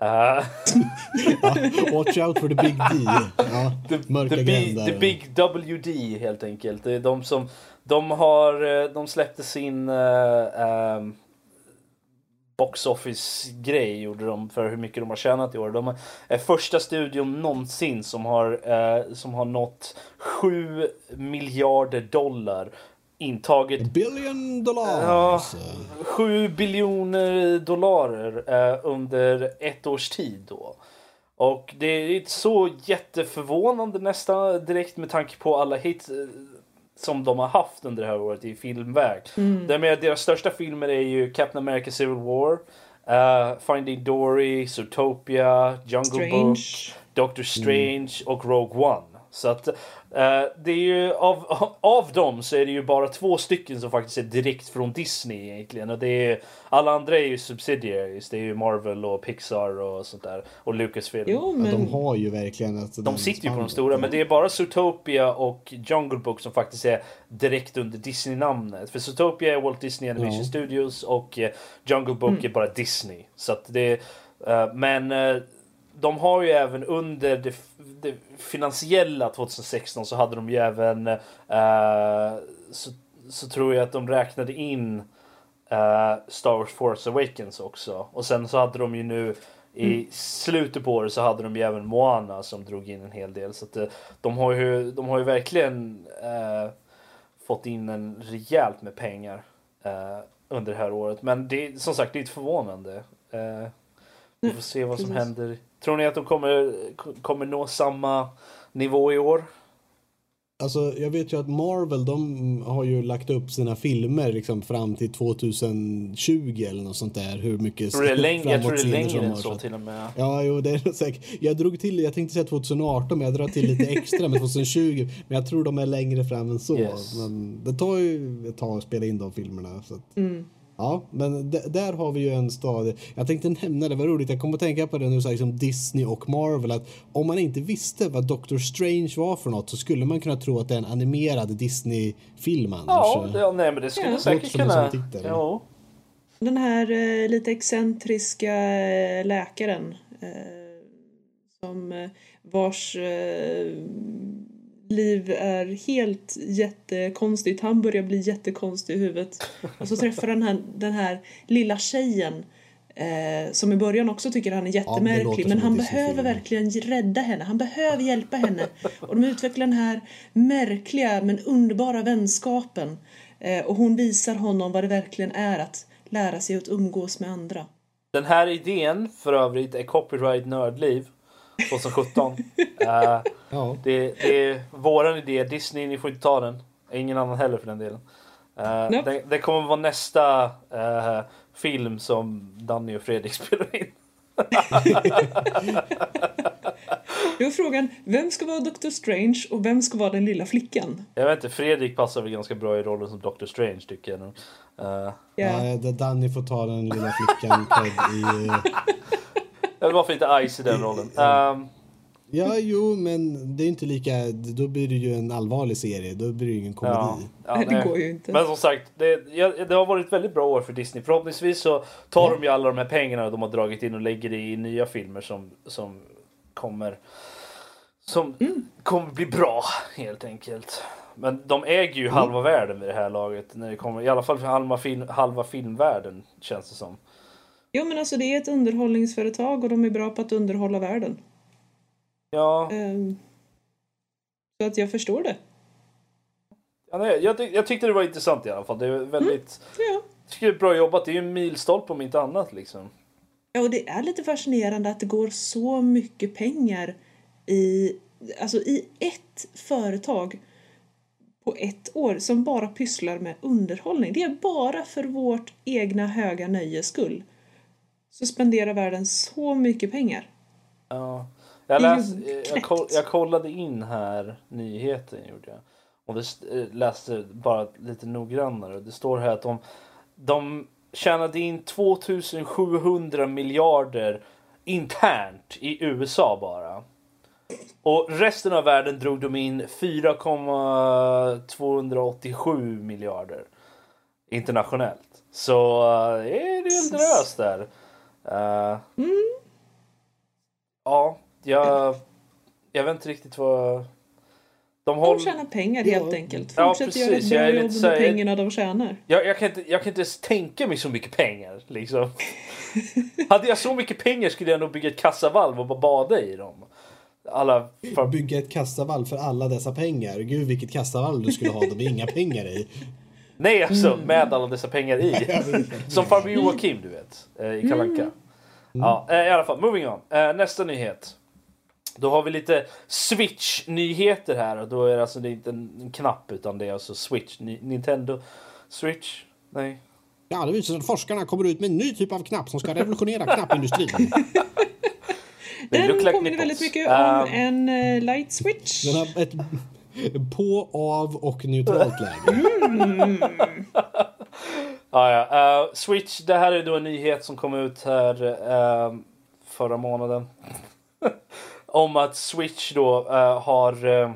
Eh, Watch out for the big D. Ja, mörka the, big, gränder. the Big WD helt enkelt. Det är de som de har, eh, de släppte sin uh, um, box office grej gjorde de för hur mycket de har tjänat i år. De är första studion någonsin som har, eh, som har nått 7 miljarder dollar intaget Billion dollars. Ja. 7 biljoner dollar eh, under ett års tid då. Och det är inte så jätteförvånande nästan direkt med tanke på alla hits eh, som de har haft under det här året i filmväg. Det med deras största filmer är ju Captain America Civil War, eh, Finding Dory, Zootopia, Jungle Strange. Book, Doctor Strange och Rogue One. Så att det är ju av, av dem så är det ju bara två stycken som faktiskt är direkt från Disney egentligen. Och det är, alla andra är ju subsidiaries. Det är ju Marvel och Pixar och sånt där. Och Lucasfilm. Jo, Ja, men... de har ju verkligen... Alltså, De sitter ju på de stora, men det är bara Zootopia och Jungle Book som faktiskt är direkt under Disney-namnet. För Zootopia är Walt Disney Animation Ja. Studios och eh, Jungle Book är bara Disney. Så att det, eh, men eh, de har ju även under det, det finansiella 2016 så hade de ju även eh, så, så tror jag att de räknade in eh, Star Wars Force Awakens också. Och sen så hade de ju nu i slutet på året så hade de ju även Moana som drog in en hel del. Så att, eh, de, har ju, de har ju verkligen eh, fått in en rejält med pengar eh, under det här året. Men det är som sagt det är inte förvånande. Vi får se vad som precis. händer. Tror ni att de kommer, kommer nå samma nivå i år? Alltså, jag vet ju att Marvel, de har ju lagt upp sina filmer liksom fram till 2020 eller något sånt där. Hur mycket Jag tror det är längre, jag tror det är längre än så till och med. Ja, jo, det är säkert. Jag drog till, jag tänkte säga 2018, men jag drar till lite extra med 2020. Men jag tror de är längre fram än så. Yes. Men det tar ju ett tag att spela in de filmerna. Så att, Mm. Ja, men där har vi ju en stad. Jag tänkte nämna det, var roligt. Jag kom att tänka på det nu, så här, liksom Disney och Marvel. Att om man inte visste vad Doctor Strange var för något så skulle man kunna tro att det är en animerad Disney-film annars. Ja, det, ja, nej, men det skulle Ja. säkert kunna... Ja. Den här eh, lite excentriska eh, läkaren eh, som eh, vars eh, liv är helt jättekonstigt. Han börjar bli jättekonstig i huvudet. Och så träffar han den här, den här lilla tjejen eh, som i början också tycker han är jättemärklig som men en han behöver verkligen rädda henne. Han behöver hjälpa henne. Och de utvecklar den här märkliga men underbara vänskapen. Eh, och hon visar honom vad det verkligen är att lära sig att umgås med andra. Den här idén för övrigt är copyright nördliv 2017. Eh, Ja. det, det är våran idé. Disney, ni får inte ta den. Ingen annan heller för den delen. Uh, Nope. det, det kommer vara nästa eh, film som Danny och Fredrik spelar in. Då är frågan, vem ska vara Doctor Strange och vem ska vara den lilla flickan? Jag vet inte, Fredrik passar väl ganska bra i rollen som Doctor Strange tycker jag nog. Eh, Ja. Danny får ta den lilla flickan i... eller varför inte Ice i den rollen? Ehm, Ja, jo, men det är inte lika... Då blir det ju en allvarlig serie. Då blir det ju ingen komedi. ja, ja, Nej, det går ju inte. Men som sagt, det, ja, det har varit ett väldigt bra år för Disney. Förhoppningsvis så tar de ju alla de här pengarna de har dragit in och lägger det i nya filmer som, som kommer som kommer bli bra helt enkelt. Men de äger ju halva världen vid det här laget. När det kommer, I alla fall för halva, film, halva filmvärlden känns det som. Jo men alltså det är ett underhållningsföretag och de är bra på att underhålla världen. Ja, Ehm, så att jag förstår det. ja nej, jag, tyck, jag tyckte det var intressant i alla fall. Det är väldigt... Ja. Jag tycker det är bra jobbat. Det är ju en milstolpe om inte annat liksom. Ja, och det är lite fascinerande att det går så mycket pengar i, alltså i ett företag på ett år som bara pysslar med underhållning. Det är bara för vårt egna höga nöjes skull. Så spenderar världen så mycket pengar. Ja. Jag, läs, ju jag, koll, jag kollade in här nyheten gjorde jag. Och det eh, läste bara lite noggrannare. Det står här att de, de tjänade in 2700 miljarder internt i USA bara. Och resten av världen drog de in 4,287 miljarder internationellt. Så eh, det är rejält drös där. Eh, Ja, jag, jag vet inte riktigt vad... De De håller... tjänar pengar Ja. helt enkelt. Ja, Fortsätter göra ett precis. Jag bra är jobb med pengarna de tjänar. Jag, jag, kan inte, jag kan inte ens tänka mig så mycket pengar. Liksom. Hade jag så mycket pengar skulle jag nog bygga ett kassavalv och bara bada i dem. Alla... För... Bygga ett kassavalv för alla dessa pengar. Gud, vilket kassavalv du skulle ha. De är inga pengar i. Nej, alltså med alla dessa pengar i. Som farbror Joakim, du vet. eh, I Kalanka. Ja, eh, i alla fall. Moving on. Eh, Nästa nyhet. Då har vi lite Switch-nyheter här. Och då är det alltså det är inte en knapp utan det är alltså Switch. Ni- Nintendo Switch? Nej. Ja, det visar sig att forskarna kommer ut med en ny typ av knapp som ska revolutionera knappindustrin. Den like påminner nipples. väldigt mycket om Um, en eh, light switch. Den har ett på, av och neutralt läge. Ja, ja. Eh, Switch, det här är då en nyhet som kom ut här eh, förra månaden. Om att Switch då eh, har... eh,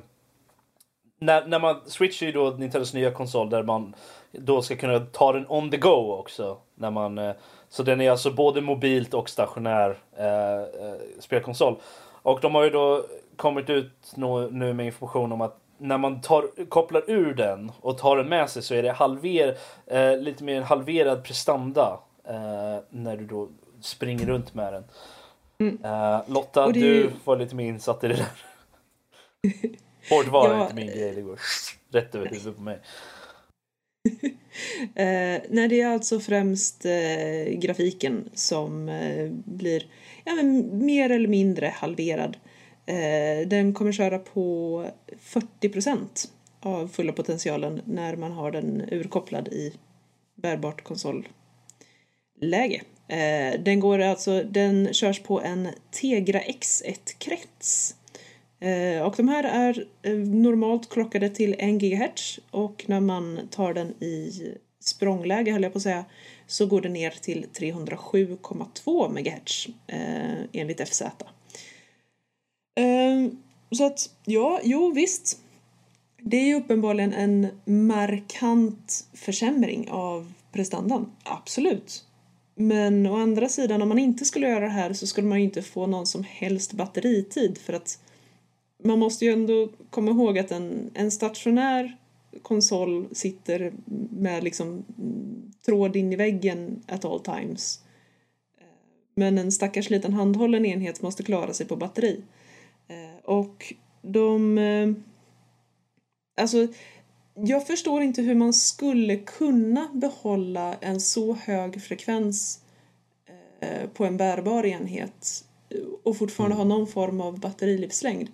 när, när man, Switch är ju då Nintendos nya konsol där man då ska kunna ta den on the go också. När man, eh, så den är alltså både mobilt och stationär spelkonsol. Och de har ju då kommit ut nu med information om att när man tar, kopplar ur den och tar den med sig så är det halver, eh, lite mer halverad prestanda eh, när du då springer runt med den. Eh, Lotta, är du ju- var lite mer insatt i det där. Hårdvara är Ja, inte min grej, det går rätt över huvudet på mig. Eh, nej, det är alltså främst eh, grafiken som eh, blir ja, men, mer eller mindre halverad. Eh, den kommer köra på 40 procent av fulla potentialen när man har den urkopplad i bärbart konsolläge. Eh, den går alltså, den körs på en Tegra X1-krets. Eh, och de här är eh, normalt klockade till 1 GHz och när man tar den i språngläge höll jag på att säga, så går det ner till 307,2 MHz eh, enligt FZ. Ehm, så att ja, jo visst. Det är ju uppenbarligen en markant försämring av prestandan, absolut. Men å andra sidan, om man inte skulle göra det här så skulle man ju inte få någon som helst batteritid för att man måste ju ändå komma ihåg att en, en stationär konsol sitter med liksom mm, tråd in i väggen at all times. Ehm, men en stackars liten handhållen enhet måste klara sig på batteri. Och de... Eh, alltså, jag förstår inte hur man skulle kunna behålla en så hög frekvens eh, på en bärbar enhet och fortfarande Mm. ha någon form av batterilivslängd.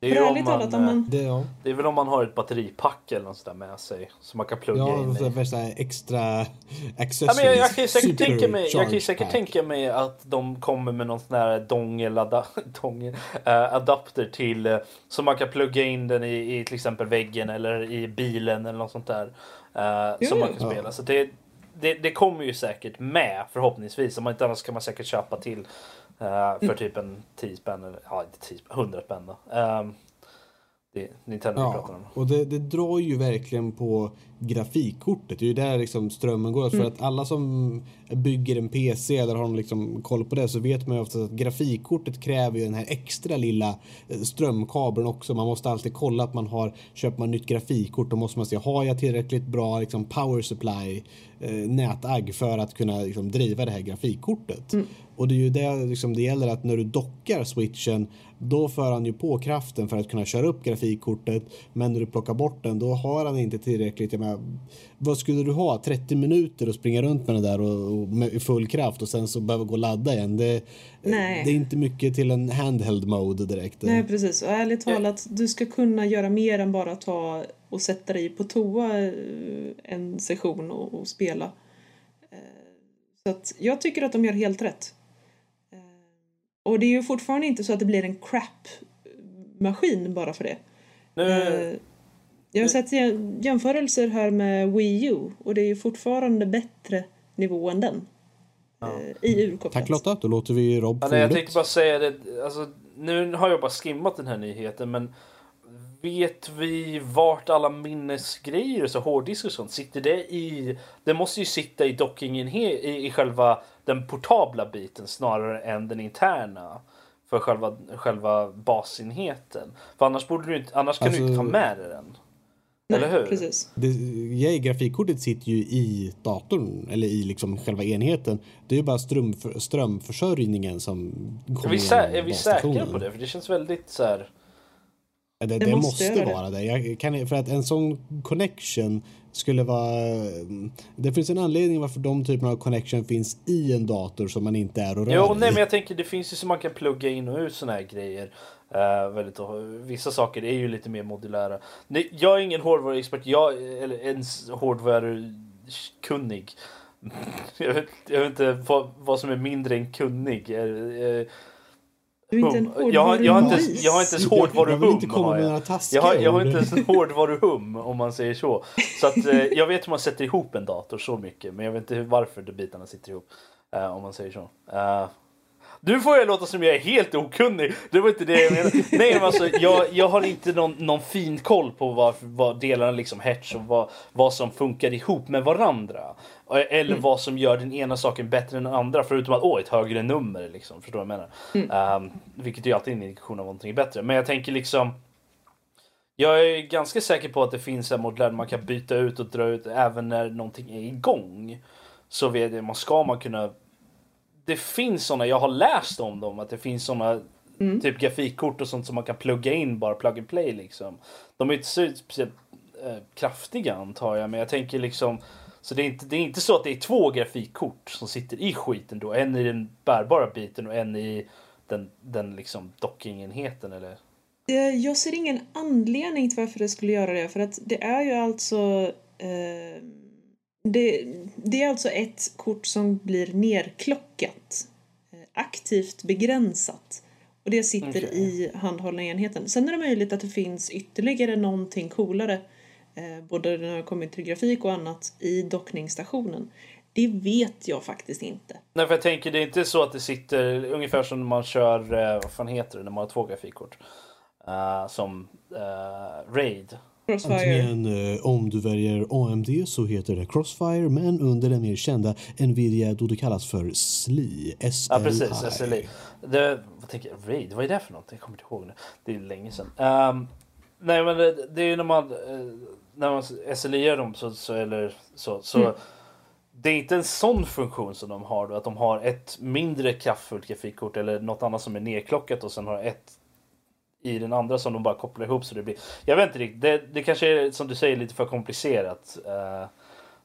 Det är, ju om talat, om man, man... Det, ja. det är väl om man har ett batteripack eller något där med sig som man kan plugga Ja, in så i. värsta extra Ja, accessories. men jag, jag kan ju säkert, tänka mig, jag kan säkert pack. tänka mig att de kommer med någon sån här dongeladda, dongel, eh, adapter till eh, så man kan plugga in den i, i till exempel väggen eller i bilen eller något sånt där. Jo, som man kan Ja. spela. Så det, det, det kommer ju säkert med förhoppningsvis. Om man inte annars kan man säkert köpa till för typ en 10 spänn ja, inte 10 spänn, 100 spänn då. Um, det är Nintendo vi pratar Ja, om. och det, det drar ju verkligen på grafikkortet. Det är ju där liksom strömmen går. För att alla som bygger en PC eller har någon liksom koll på det så vet man ju ofta att grafikkortet kräver ju den här extra lilla eh, strömkabeln också. Man måste alltid kolla att man har, köper man nytt grafikkort då måste man se, har jag tillräckligt bra liksom power supply eh, nätagg för att kunna liksom, driva det här grafikkortet. Och det är ju det liksom, det gäller att när du dockar switchen då för han ju på kraften för att kunna köra upp grafikkortet. Men när du plockar bort den då har han inte tillräckligt. Jag menar, vad skulle du ha? 30 minuter att springa runt med den där och, och med full kraft och sen så behöva gå och ladda igen. Det, Nej. det är inte mycket till en handheld mode direkt. Nej precis, och ärligt talat, du ska kunna göra mer än bara ta och sätta dig på toa eh, en session och, och spela. Eh, Så att jag tycker att de gör helt rätt. Och det är ju fortfarande inte så att det blir en crap-maskin bara för det. Nu, Eh, Jag har sett jä- jämförelser här med Wii U och det är ju fortfarande bättre nivå än den. eh, I urkopplat. Tack Lotta, då låter vi Rob Ja, nej, jag tänkte bara säga det. Alltså, nu har jag bara skimmat den här nyheten, men vet vi vart alla minnesgrejer, så hårddisk och sånt, sitter det i? Det måste ju sitta i dockingen i, i själva den portabla biten snarare än den interna för själva, själva basenheten. För annars borde du inte, annars kan du inte ta Alltså- med dig den. Nej, Eller hur? Precis. Det, ja, grafikkortet sitter ju i datorn eller i liksom själva enheten. Det är ju bara strömför, strömförsörjningen som Är kommer vi, sä- är vi säkra på det? För det känns väldigt så här. Det, Det det, måste vara det. Jag kan, för att en sån connection skulle vara... Det finns en anledning varför de typerna av connection finns i en dator som man inte är och rör Jo, i. nej, men jag tänker det finns ju så man kan plugga in och ut såna här grejer. Uh, väldigt, vissa saker är ju lite mer modulära. Nej, jag är ingen hårdvaruexpert, jag eller ens hårdvarukunnig. jag, vet, jag vet inte vad, vad som är mindre än kunnig. Eh, eh, Du är inte en jag, har- jag, har inte, jag har inte ens Jag- jag vill hårdvaruhum. inte komma har med jag. några taskiga Jag har, jag har ord. inte ens en hårdvaruhum om man säger så. Så att, eh, jag vet hur man sätter ihop en dator så mycket. Men jag vet inte varför de bitarna sitter ihop. eh, om man säger så. Eh, nu får jag låta som jag är helt okunnig. Det var inte det jag menade. Nej men alltså jag, jag har inte någon, någon fin koll på vad, vad delarna liksom hertz och vad, vad som funkar ihop med varandra. Eller vad som gör den ena saken bättre än den andra. Förutom att åh ett högre nummer liksom. Förstår du vad jag menar? Um, vilket är ju alltid en indikation av någonting är bättre. Men jag tänker liksom. Jag är ganska säker på att det finns en modell man kan byta ut och dra ut även när någonting är igång. Så vet jag, man ska man kunna det finns såna, jag har läst om dem, att det finns såna typ grafikkort och sånt som man kan plugga in bara plug and play liksom. De är inte så speciellt eh, kraftiga antar jag, men jag tänker liksom så det är, inte, det är inte så att det är två grafikkort som sitter i skiten då. En i den bärbara biten och en i den, den liksom dockingenheten eller? Eh, Jag ser ingen anledning till varför det skulle göra det för att det är ju alltså eh, det, det är alltså ett kort som blir nerklockat eh, aktivt begränsat och det sitter Okej. i handhållna enheten. Sen är det möjligt att det finns ytterligare någonting coolare eh, både när det kommer till grafik och annat i dockningsstationen. Det vet jag faktiskt inte. Nej, för jag tänker det är inte så att det sitter ungefär som när man kör, eh, vad fan heter det, när man har två grafikkort. Uh, som uh, RAID. Crossfire. Antingen eh, om du väljer AMD så heter det Crossfire men under den mer kända Nvidia då det kallas för SLI. SLI. Ja precis, SLI. Det, vad tänker jag? RAID, vad är det för något? Jag kommer inte ihåg nu. Det är länge sedan. Um, nej men det, det är ju när man, eh, när man SLI dem så, så, eller så, så Mm. det är inte en sån funktion som de har då, att de har ett mindre kraftfullt grafikkort eller något annat som är nedklockat och sen har ett i den andra som de bara kopplar ihop så det blir. Jag vet inte riktigt. Det, det kanske är som du säger lite för komplicerat. Eh,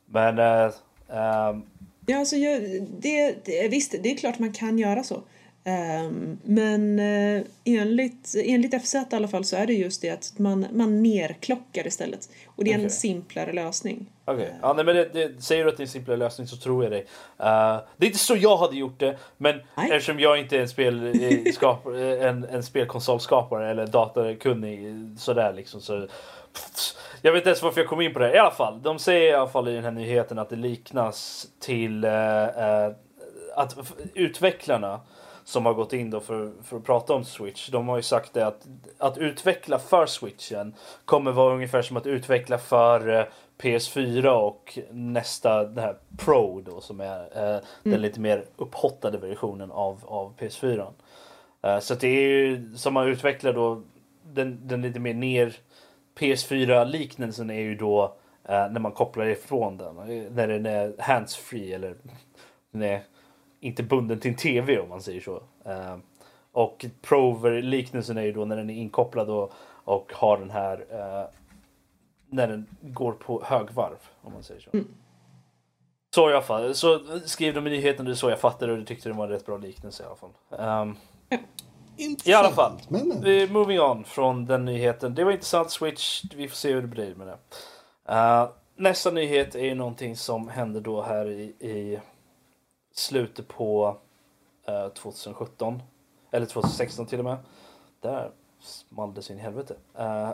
men eh, ehm, Ja, alltså, jag, det, det, visst, det är klart man kan göra så. Ehm, men uh, enligt, enligt FZ i alla fall så är det just det att man, man nerklockar istället. Och det är en Okej. simplare lösning. Okej, ja, nej, men det, det, säger du att det är en simplare lösning så tror jag dig. Eh, det är inte så jag hade gjort det, men Nej. eftersom jag inte är en, spel, eh, skap, eh, en, en spelkonsolskapare eller datakunnig sådär liksom så jag vet inte ens varför jag kom in på det. I alla fall, de säger i alla fall i den här nyheten att det liknas till eh, eh, att utvecklarna som har gått in då för, för att prata om Switch. De har ju sagt det att, att utveckla för Switchen kommer vara ungefär som att utveckla för PS4 och nästa det här Pro då som är eh, den lite mer upphottade versionen av, av PS4. Eh, så det är ju som man utvecklar då den, den lite mer ner PS4-liknelsen är ju då eh, när man kopplar ifrån den. När den är hands-free eller den är inte bunden till en TV om man säger så. Eh, och Prover-liknelsen är ju då när den är inkopplad och, och har den här eh, när den går på högvarv om man säger så. Så i alla fall. Så skrev de i nyheten, det är så jag fattade och det tyckte det var en rätt bra liknelse i alla fall. Um, Intressant. I alla fall. Men, men. vi moving on från den nyheten. Det var intressant Switch. Vi får se hur det blir med det. Uh, nästa nyhet är ju någonting som hände då här i, i slutet på uh, 2017. Eller 2016 till och med. Där small det sin helvete. Uh,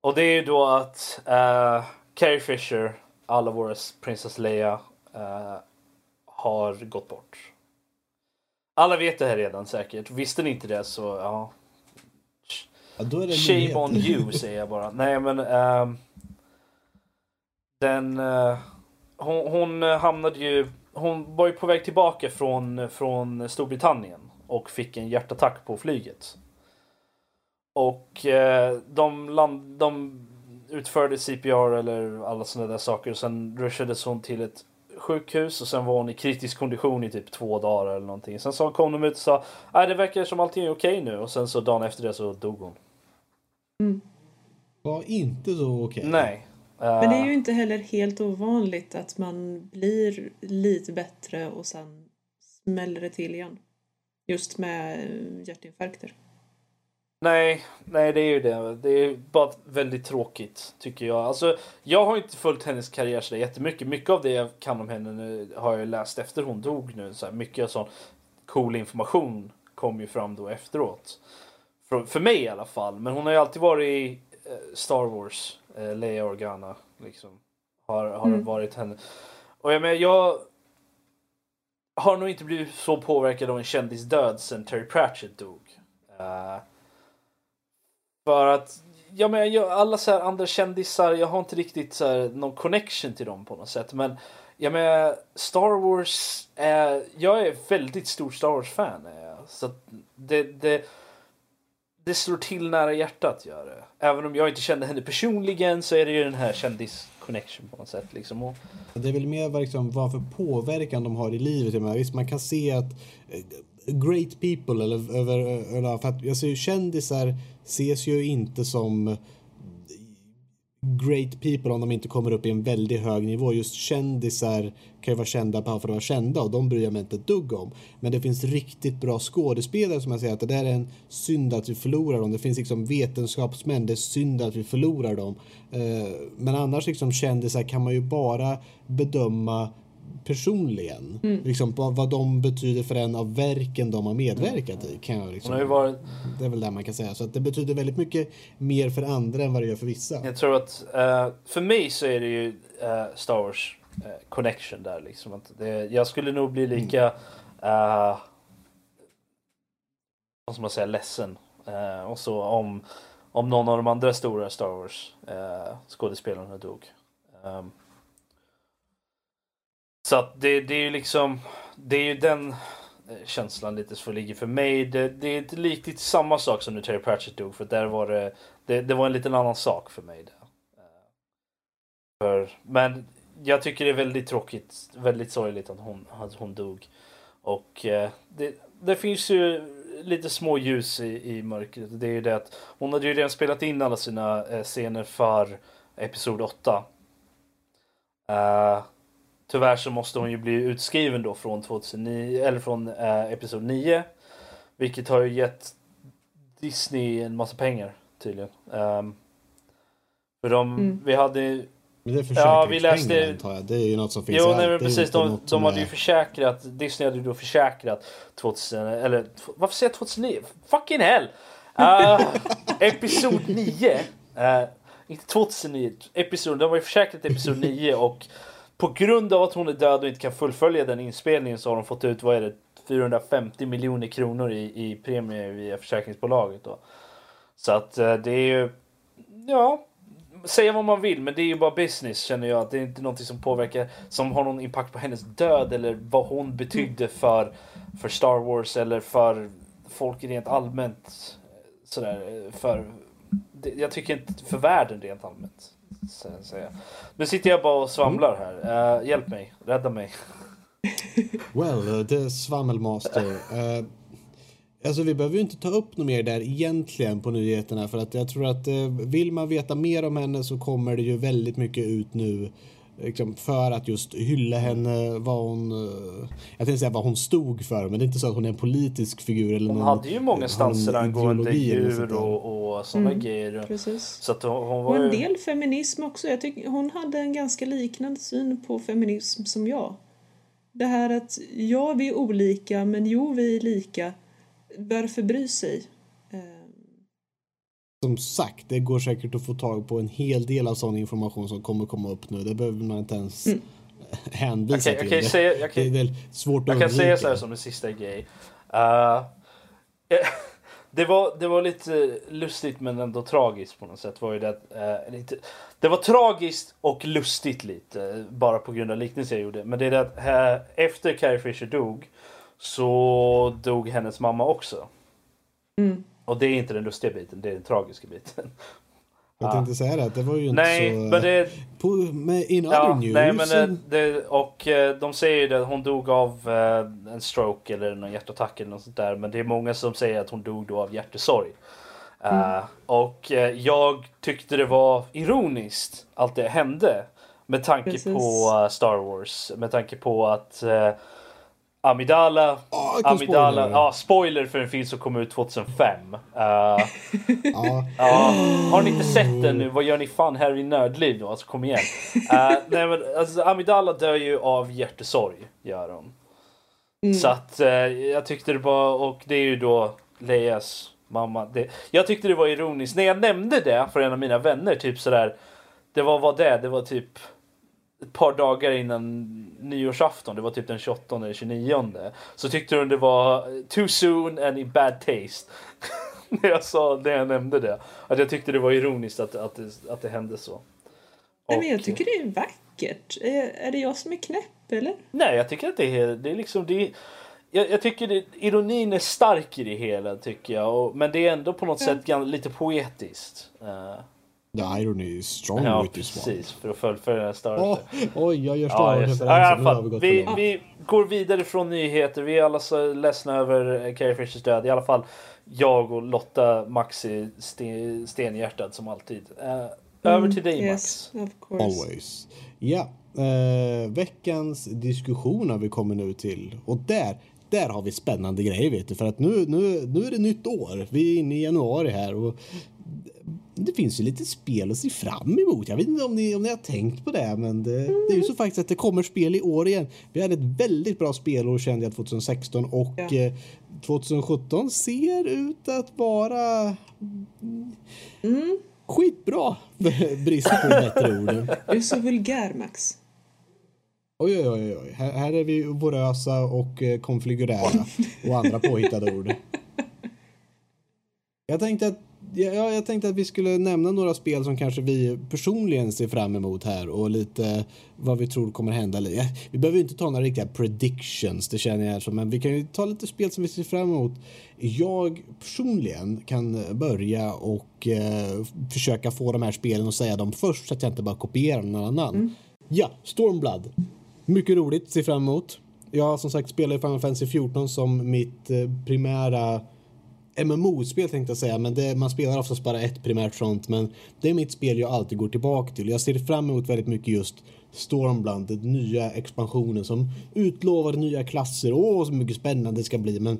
och det är ju då att uh, Carrie Fisher, alla våra Princess Leia, uh, har gått bort. Alla vet det här redan säkert. Visste ni inte det så ja. Ja, då är det Shame on you säger jag bara. Nej men ehm, den eh, hon, hon hamnade ju hon var ju på väg tillbaka från, från Storbritannien och fick en hjärtattack på flyget. Och eh, de, land, de utförde CPR eller alla sådana där saker och sen rushades hon till ett sjukhus och sen var hon i kritisk kondition i typ två dagar eller någonting. Sen så kom de ut och sa nej det verkar som allting är okej nu och sen så dagen efter det så dog hon. Var inte så okej. Nej. Men det är Eh, ju inte heller helt ovanligt att man blir lite bättre och sen smäller det till igen. Just med eh, hjärtinfarkter. Nej, nej det är ju det. Det är bara väldigt tråkigt tycker jag. Alltså, jag har inte följt hennes karriär så jättemycket. Mycket av det jag kan om henne nu har jag läst efter hon dog nu. Så här, mycket av sån cool information kom ju fram då efteråt. För, för mig i alla fall. Men hon har ju alltid varit i eh, Star Wars. Eh, Leia Organa liksom. Har, har Mm. varit henne. Och jag menar, jag har nog inte blivit så påverkad av en kändis död sen Terry Pratchett dog. Eh, för att ja, men jag, alla så här andra kändisar, jag har inte riktigt så här, någon connection till dem på något sätt. Men jag menar, Star Wars, är, jag är väldigt stor Star Wars-fan. Eh, så att det, det, det slår till nära hjärtat gör det. Även om jag inte kände henne personligen så är det ju den här kändis-connection på något sätt. Liksom. Och, Det är väl mer vad liksom, vad för påverkan de har i livet. Jag menar, visst, man kan se att eh, great people eller, över, eller för att alltså, kändisar ses ju inte som great people om de inte kommer upp i en väldigt hög nivå. Just kändisar kan ju vara kända bara för att vara kända och de bryr jag mig inte ett dugg om. Men det finns riktigt bra skådespelare som jag säger att det där är en synd att vi förlorar dem. Det finns liksom vetenskapsmän, det är synd att vi förlorar dem. Eh, men annars liksom kändisar kan man ju bara bedöma personligen. Liksom vad, vad de betyder för en av verken de har medverkat i. Kan jag liksom, Hon har ju varit, Det är väl det man kan säga. Så att det betyder väldigt mycket mer för andra än vad det gör för vissa. jag tror att eh, för mig så är det ju eh, Star Wars eh, connection där liksom. Att det, jag skulle nog bli lika uh, vad ska man säga, ledsen. Och så om, om någon av de andra stora Star Wars uh, skådespelarna dog. Um, så att det, det är ju liksom, det är ju den eh, känslan lite som ligger för mig. Det, det är inte riktigt samma sak som när Terry Pratchett dog för där var det, det, det var en liten annan sak för mig. Där. Eh, för, men jag tycker det är väldigt tråkigt, väldigt sorgligt att hon, att hon dog. Och eh, det, det finns ju lite små ljus i, i mörkret. Det är ju det att hon hade ju redan spelat in alla sina eh, scener för Episod 8. Uh, tyvärr så måste hon ju bli utskriven då från 2009 eller från uh, Episod 9. Vilket har ju gett Disney en massa pengar tydligen. Um, för de, Mm. vi hade Men det är Ja, vi läste- försäkringspengar antar jag. Det är ju något som finns Jo, nej, men precis. De, de som hade ju försäkrat, Disney hade ju då försäkrat 2000, eller varför säger jag 2009? Fucking hell! Uh, episod 9, uh, inte 2009, episod, de har ju försäkrat episod 9 och på grund av att hon är död och inte kan fullfölja den inspelningen så har de fått ut, vad är det, 450 miljoner kronor i, i premie via försäkringsbolaget då. Så att eh, det är ju, ja, säga vad man vill, men det är ju bara business känner jag. Det är inte någonting som påverkar, som har någon impact på hennes död eller vad hon betydde för, för Star Wars eller för folk rent allmänt. Eh, sådär, eh, för, jag tycker inte för världen rent allmänt sen säga. Nu sitter jag bara och svamlar här. Uh, hjälp mig, rädda mig. Well, eh, the svammelmaster. Uh, alltså vi behöver ju inte ta upp något mer där egentligen på nyheterna för att jag tror att uh, vill man veta mer om henne så kommer det ju väldigt mycket ut nu liksom, för att just hylla henne, vad hon... Uh, jag tänkte säga vad hon stod för, men det är inte så att hon är en politisk figur eller Hon någon, hade ju många har stanser angående djur och, och sådana Mm. grejer. Precis. Så att hon, hon Och var en ju... del feminism också. Jag tycker hon hade en ganska liknande syn på feminism som jag. Det här att ja, vi är olika, men jo, vi är lika. Varför bry sig? Som sagt, det går säkert att få tag på en hel del av sån information som kommer komma upp nu. Det behöver man inte ens Mm. hänvisa Jag jag till. ju det, säga- jag kan- det är väl svårt att Jag kan säga så här som en sista grej. Uh, det, var, det var lite lustigt men ändå tragiskt på något sätt. Var ju det, eh, lite, det var tragiskt och lustigt lite bara på grund av liknelsen jag gjorde. Men det är det att eh, efter Carrie Fisher dog så dog hennes mamma också. mm. Och det är inte den lustiga biten, det är den tragiska biten. Jag tänkte säga det, att det var ju inte Nej, så... men det, På, med, in Ja, other news... nej, men det, och eh, de säger ju det, hon dog av eh, en stroke eller någon hjärtattack eller något sånt där. Men det är många som säger att hon dog då av hjärtesorg. Eh, och eh, jag tyckte det var ironiskt att det hände. Med tanke Precis. på Star Wars. Med tanke på att eh, Amidala, vilken Amidala, spoiler. ja spoiler för en film som kom ut 2005. Eh, ja, Ja, har ni inte sett den nu, vad gör ni fan här i Nördliv då? Alltså kom igen. Uh, nej men alltså Amidala dör ju av hjärtesorg, gör hon. Så att eh, jag tyckte det var, och det är ju då Leias mamma. Det, jag tyckte det var ironiskt när jag nämnde det för en av mina vänner, typ sådär. Det var vad det, det var typ ett par dagar innan nyårsafton, det var typ den 28 eller 29. Så tyckte hon det var too soon and in bad taste. när jag sa det jag nämnde det. Att jag tyckte det var ironiskt att, att, det, att det hände så. Nej, men jag tycker det är vackert. Är, är det jag som är knäpp, eller? Nej, jag tycker att det är, det är liksom... Det är, jag, jag tycker det, ironin är stark i det hela tycker jag. Och, men det är ändå på något Ja. sätt lite poetiskt. Eh, the irony is strong ja, with this one. precis. För att fullfölja den Åh, Wars. oj, jag gör Ja, Wars ja, i alla Nu har vi Vi, går vidare från nyheter. Vi är alla så ledsna över eh, Carrie Fishers död. I alla fall jag och Lotta Maxi sten, stenhjärtad som alltid. Eh, över till dig Max. Mm, Yes, of course. Always. Ja, eh, veckans diskussion har vi kommit nu till. Och där, där har vi spännande grejer vet du. För att nu, nu, nu är det nytt år. Vi är inne i januari här. Och det finns ju lite spel att se fram emot. Jag vet inte om ni, om ni har tänkt på det, men det, det är ju så faktiskt att det kommer spel i år igen. Vi hade ett väldigt bra spelår kände jag 2016 och Ja. eh, 2017 ser ut att vara skitbra. Brist på bättre ord. Du är så vulgär, Max. Oj, oj, oj, oj. Här, här är vi vorösa och eh, konfigurära och andra påhittade ord. Jag tänkte, att, ja, jag tänkte att vi skulle nämna några spel som kanske vi personligen ser fram emot här och lite vad vi tror kommer hända. Vi behöver ju inte ta några riktiga predictions, det känner jag som, men vi kan ju ta lite spel som vi ser fram emot. Jag personligen kan börja och eh, försöka få de här spelen och säga dem först så att jag inte bara kopierar någon annan. Ja, Stormblood. Mycket roligt, ser fram emot. Jag som sagt spelar i Final Fantasy 14 som mitt eh, primära MMO-spel tänkte jag säga, men det, man spelar oftast bara ett primärt front, men det är mitt spel jag alltid går tillbaka till. Jag ser fram emot väldigt mycket just Stormblood, den nya expansionen som utlovar nya klasser. Åh, så mycket spännande det ska bli, men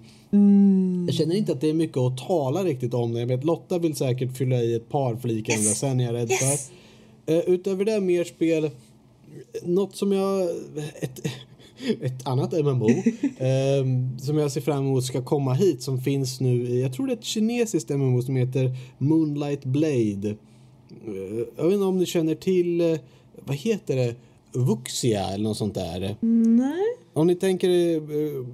jag känner inte att det är mycket att tala riktigt om. Jag vet Lotta vill säkert fylla i ett par flikar yes. sen är jag rädd Yes. för. Eh, utöver det mer spel, något som jag... Ett, ett annat MMO ehm, som jag ser fram emot ska komma hit som finns nu i, jag tror det är ett kinesiskt MMO som heter Moonlight Blade. Eh, jag vet inte om ni känner till, eh, vad heter det, Vuxia eller något sånt där. Nej. Om ni tänker, eh,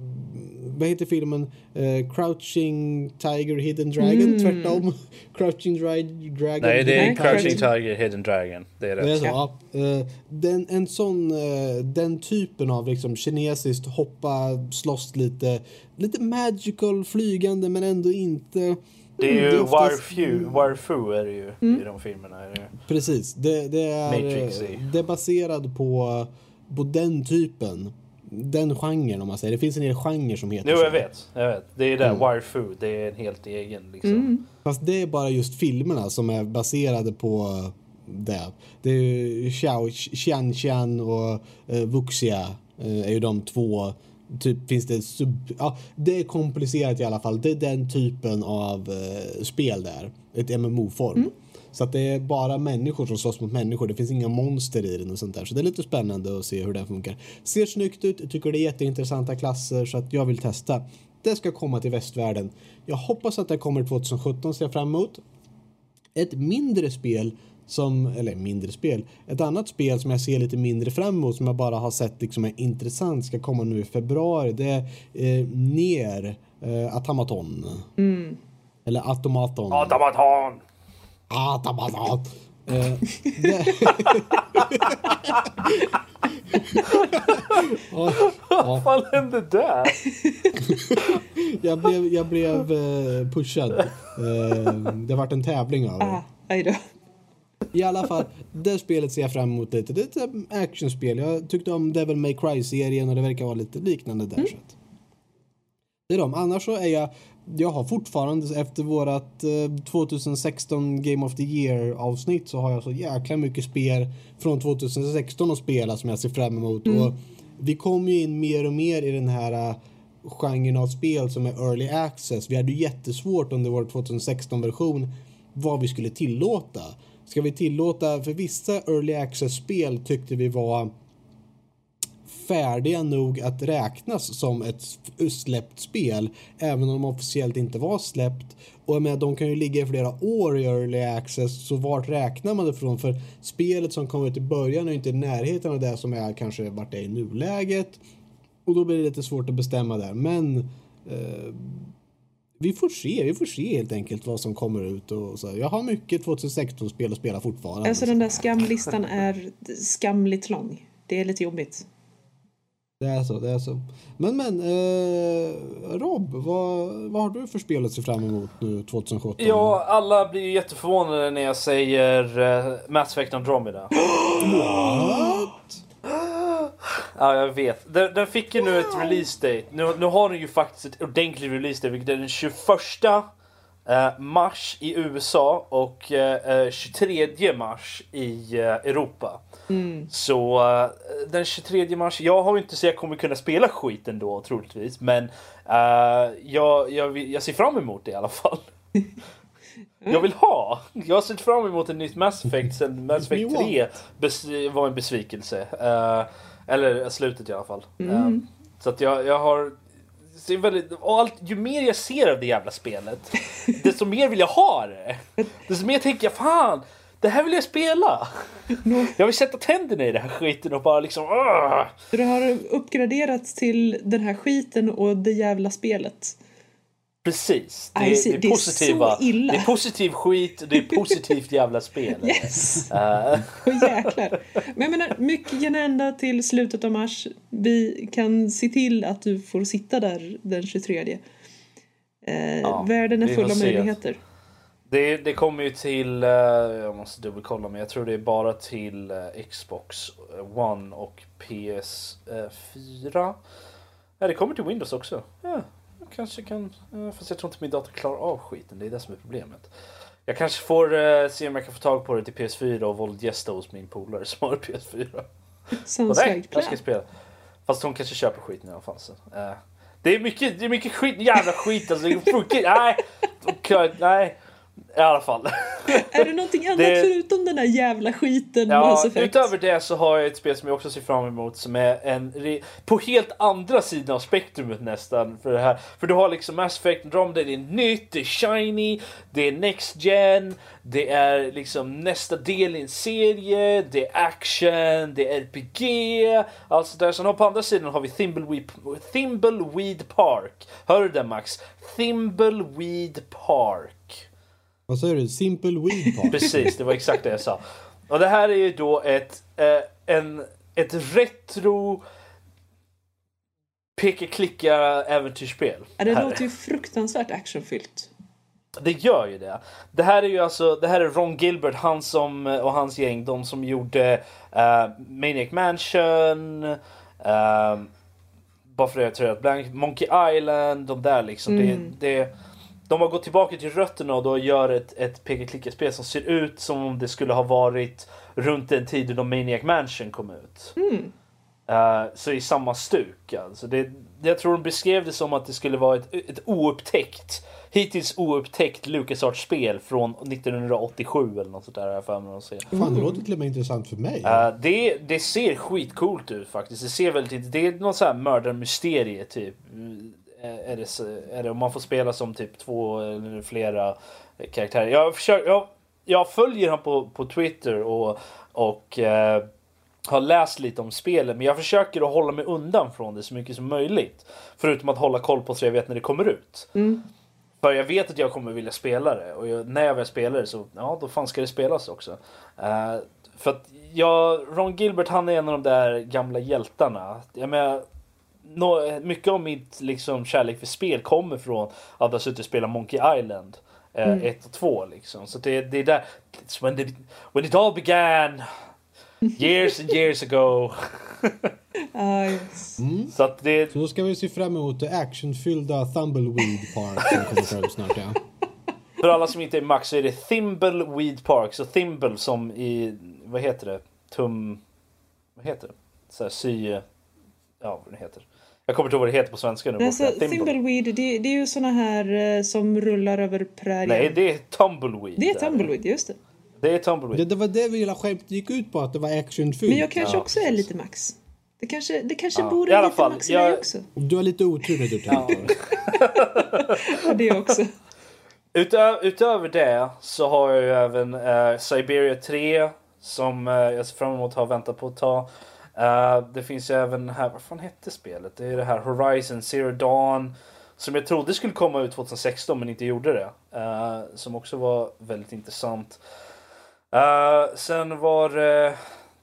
vad heter filmen? Eh, Crouching Tiger Hidden Dragon, tvärtom. Crouching Dra- Dragon. Nej, det är Crouching Tiger, Hidden Dragon. Det är Det är rätt. så, ja. Eh, den, en sån, eh, den typen av liksom kinesiskt hoppa, slåss lite, lite magical, flygande men ändå inte. Det är ju Mm, är oftast- Warfu, Warfu är det ju i de filmerna. Är det. ju. Precis, det, det är, det är baserad på, på den typen. Den genren om man säger. Det finns en hel genre som heter Jo, så. jag vet. Jag vet. Det är det. Mm. Warfu. Det är en helt egen liksom. Mm. Fast det är bara just filmerna som är baserade på det. Det är Xiao, Xian Xian och eh, Vuxia eh, är ju de två. Typ finns det sub... Ja, det är komplicerat i alla fall. Det är den typen av eh, spel där. Ett MMO-form. Så att det är bara människor som slåss mot människor. Det finns inga monster i den och sånt där. Så det är lite spännande att se hur det funkar. Ser snyggt ut. Jag tycker det är jätteintressanta klasser så att jag vill testa. Det ska komma till västvärlden. Jag hoppas att det kommer 2017 ser jag fram emot. Ett mindre spel som, eller mindre spel, ett annat spel som jag ser lite mindre fram emot som jag bara har sett liksom är intressant ska komma nu i februari. Det är eh, Ner eh, Automaton. Eller Automaton. Automaton! Automaton. Eh, det... ja, Vad fan hände där? jag blev, jag blev eh, pushad. Eh, det har varit en tävling av det. Ah, aj då. I alla fall, det spelet ser jag fram emot lite. Det är ett actionspel. Jag tyckte om Devil May Cry-serien och det verkar vara lite liknande där. Så att. Det är de. Annars så är jag, jag har fortfarande efter vårat eh, 2016 Game of the Year avsnitt så har jag så jäkla mycket spel från 2016 att spela som jag ser fram emot. Och vi kommer ju in mer och mer i den här uh, genren av spel som är early access. Vi hade ju jättesvårt under vår 2016-version vad vi skulle tillåta. Ska vi tillåta, för vissa early access-spel tyckte vi var färdiga nog att räknas som ett släppt spel även om de officiellt inte var släppt. Och med de kan ju ligga i flera år i early access så vart räknar man det från? För spelet som kom ut i början är ju inte i närheten av det som är kanske vart det är i nuläget. Och då blir det lite svårt att bestämma där. Men eh, vi får se, vi får se helt enkelt vad som kommer ut. Och så. Jag har mycket 2016-spel att spela fortfarande. Alltså den där skamlistan är skamligt lång. Det är lite jobbigt. Det är så, det är så. Men men, eh, Rob, vad, vad har du för spel att se fram emot nu 2017? Ja, alla blir ju jätteförvånade när jag säger uh, Mass Effect Andromeda. What? Ja, jag vet. Den, den fick ju nu ett release date. Nu, nu har den ju faktiskt ett ordentligt release date, vilket är den 21 eh, mars i USA och eh, 23 mars i eh, Europa. Så eh, den 23 mars, jag har ju inte så jag kommer kunna spela skiten då troligtvis, men eh, jag, jag, jag ser fram emot det i alla fall. jag vill ha. Jag har sett fram emot ett nytt Mass Effect sen Mass Effect 3 bes- var en besvikelse. Eh, eller slutet i alla fall. Eh, så att jag, jag har... Det är väldigt, allt, ju mer jag ser av det jävla spelet, desto mer vill jag ha det. Desto mer tänker jag fan, det här vill jag spela. Jag vill sätta tänderna i den här skiten och bara liksom... Så det har uppgraderats till den här skiten och det jävla spelet. Precis. Det, see. det är Det är positiva. så illa. Det är positiv skit och det är positivt jävla spel. Yes! Och jäklar. Men jag menar, mycket kan hända till slutet av mars. Vi kan se till att du får sitta där den 23. Eh, Ja, världen är full av möjligheter. det, det kommer ju till, eh, jag måste dubbelkolla men jag tror det är bara till Xbox One och PS4. Ja det kommer till Windows också. Ja, jag kanske kan, eh, fast jag tror inte min dator klarar av skiten, det är det som är problemet. Jag kanske får eh, se om jag kan få tag på det till PS4 och våldgästa hos min polare som har PS4. Sounds like jag ska spela. Fast hon kanske köper skiten i alla fall. Så. eh, det, är mycket, det är mycket skit, jävla skit alltså. Det funkar Nej, nej. I alla fall. Är det någonting annat Det- förutom den där jävla skiten Ja, utöver det så har jag ett spel som jag också ser fram emot som är en på helt andra sidan av spektrumet nästan för det här. För du har liksom Mass Effect Andromeda, det är nytt, det är shiny, det är Next Gen, det är liksom nästa del i en serie, det är action, det är RPG, alltså där. Sen har på andra sidan har vi Thimbleweed, Thimbleweed Park. Hör du det Max? Thimbleweed Park. Vad säger du? Simple Weed Park? Precis, det var exakt det jag sa. Och det här är ju då ett, eh, en, ett retro peka-klicka äventyrsspel. Ja, det Här. låter ju fruktansvärt actionfyllt. Det gör ju det. Det här är ju alltså, det här är Ron Gilbert, han som, och hans gäng, de som gjorde uh, Maniac Mansion, uh, bara för det jag tror att blank, Monkey Island, de där liksom. Mm. Det, det, de har gått tillbaka till rötterna och då gör ett, ett peka-klicka-spel som ser ut som om det skulle ha varit runt den tiden då Maniac Mansion kom ut. Mm. Eh, så i samma stuk alltså. Det, jag tror de beskrev det som att det skulle vara ett, ett oupptäckt, hittills oupptäckt LucasArts-spel från 1987 eller något sånt där har jag för mig att se. Fan, det låter till och med intressant för mig. Eh, det, det ser skitcoolt ut faktiskt. Det ser väldigt, det är något sånt här mördarmysterie typ. Eh, Är det, är det om man får spela som typ två eller flera karaktärer. Jag, försöker, jag, jag följer han på, på Twitter och, och eh, har läst lite om spelet men jag försöker att hålla mig undan från det så mycket som möjligt. Förutom att hålla koll på så jag vet när det kommer ut. Mm. För jag vet att jag kommer vilja spela det och jag, när jag väl spelar det så ja, då fan ska det spelas också. Eh, för att jag, Ron Gilbert han är en av de där gamla hjältarna. Jag menar, nå- mycket av mitt liksom, kärlek för spel kommer från att ha suttit och spelat Monkey Island 1 och 2 liksom. Så det, det är där, it's when, the, when it all began. Years and years ago. Ah, yes. Så att det, Så då ska vi se fram emot det actionfyllda Thumbleweed Park som kommer fram snart. Ja. För alla som inte är Max så är det Thimbleweed Park. Så Thimble som i, vad heter det? Tum... Vad heter det? Så här, sy... Ja, vad det heter. Jag kommer inte ihåg vad det heter på svenska nu. Alltså. Thimbleweed, det, det är ju såna här eh, som rullar över prärien. Nej, det är Tumbleweed. det är där. Tumbleweed, just det. Det är Tumbleweed. Det, det var det vi hela skämtet gick ut på, att det var actionfyllt. Men jag kanske Ja, också är precis. lite max. Det kanske, det kanske Ja, bor i liten fall, max i jag- mig också. Du har lite otur med det. Ja. Ja, det också. Utö- utöver det så har jag ju även eh, Siberia 3 som eh, jag ser fram emot att ha väntat på ett tag. Eh, det finns ju även här, vad fan hette spelet? Det är det här Horizon Zero Dawn som jag trodde skulle komma ut 2016 men inte gjorde det. Eh, som också var väldigt intressant. Eh, sen var det,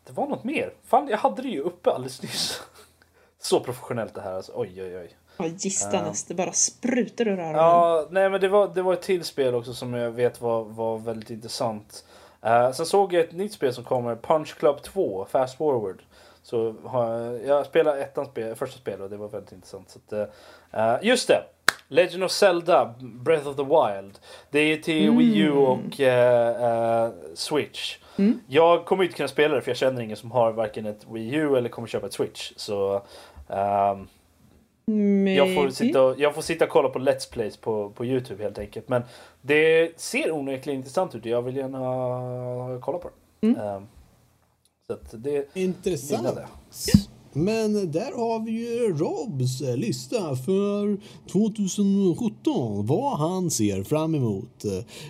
det var något mer. Fan, jag hade det ju uppe alldeles nyss. Så professionellt det här alltså. Oj, oj, oj. Ja, gistanes. Det bara sprutar ur öronen. Ja, nej men det var, det var ett till spel också som jag vet var, var väldigt intressant. Uh, sen såg jag ett nytt spel som kommer, Punch Club 2, Fast Forward. Så jag, jag spelade ettan spel, första spelet och det var väldigt intressant. Så att, eh, just det! Legend of Zelda, Breath of the Wild. Det är till Wii U och eh, eh, Switch. Mm. Jag kommer inte kunna spela det för jag känner ingen som har varken ett Wii U eller kommer köpa ett Switch. Så ehm, Jag får, sitta och, jag får sitta och kolla på Let's Plays på, på Youtube helt enkelt. Men det ser onekligen intressant ut. Jag vill gärna kolla på det. Mm. Um, så att det Intressant. gillade. Men där har vi ju Robs lista för 2017. Vad han ser fram emot.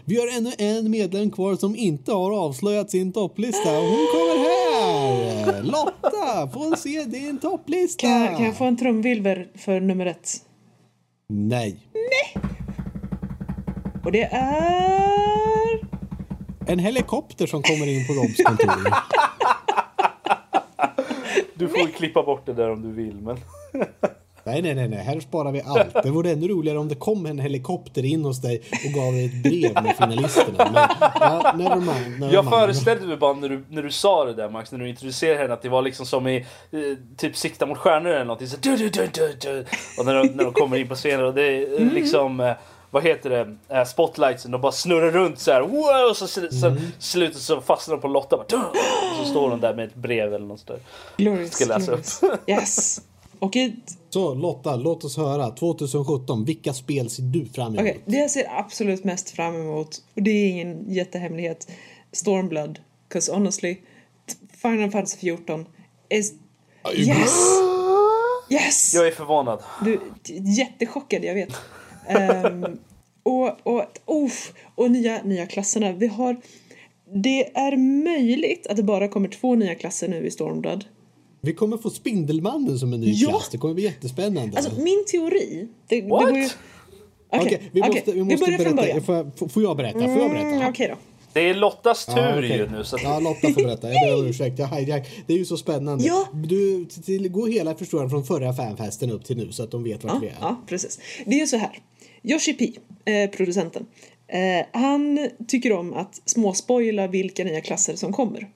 Vi har ännu en medlem kvar som inte har avslöjat sin topplista. Hon kommer här! Lotta, får se din topplista. Kan, jag- kan jag få en trumvirvel för nummer ett? Nej. Och det är... En helikopter som kommer in på Robs kontor. Du får klippa bort det där om du vill. Men... Nej, nej, nej, nej, här sparar vi allt. Det vore ännu roligare om det kom en helikopter in hos dig och gav dig ett brev med finalisterna. Men, ja, never mind, never Jag mind. föreställde mig bara när du, när du sa det där Max, när du introducerade henne att det var liksom som i eh, typ Sikta mot stjärnor eller någonting. Så, du, du, du, du, du. Och när de, när de kommer in på scenen och det är eh, liksom eh, vad heter det, eh, spotlightsen, de bara snurrar runt så här. Wow! Och så, så, så slutet så fastnar de på Lotta. Bara, och så står hon där med ett brev eller något sådär. Glorious. Ska läsa glorious. Yes. Och ett, Så Lotta, låt oss höra. 2017, vilka spel ser du fram emot? Okej, det jag ser absolut mest fram emot, och det är ingen jättehemlighet, Stormblood. 'Cause honestly, Final Fantasy 14 is... Yes! Yes! Jag är förvånad. Du, jättechockad, jag vet. Ehm, och, och, uff, och nya, nya klasserna. Vi har... Det är möjligt att det bara kommer två nya klasser nu i Stormblood. Vi kommer få Spindelmannen som en ny Ja! klass. Det kommer bli jättespännande. Alltså min teori... Det, det What? går ju... Okej, Okej, vi måste, okej, vi måste börjar från berätta. början. Får, jag, får jag berätta? Får jag berätta? Mm, Okej då. Det är Lottas tur Ja, okej. ju nu. Så att... Ja, Lotta får berätta. Jag ber om ursäkt. Jag hijack. Det är ju så spännande. Ja. Du, till, till, gå hela förståelsen från förra fanfesten upp till nu så att de vet vart Ja, vi är. ja, precis. Det är så här. Yoshi P, eh, producenten, eh, han tycker om att småspoila vilka nya klasser som kommer.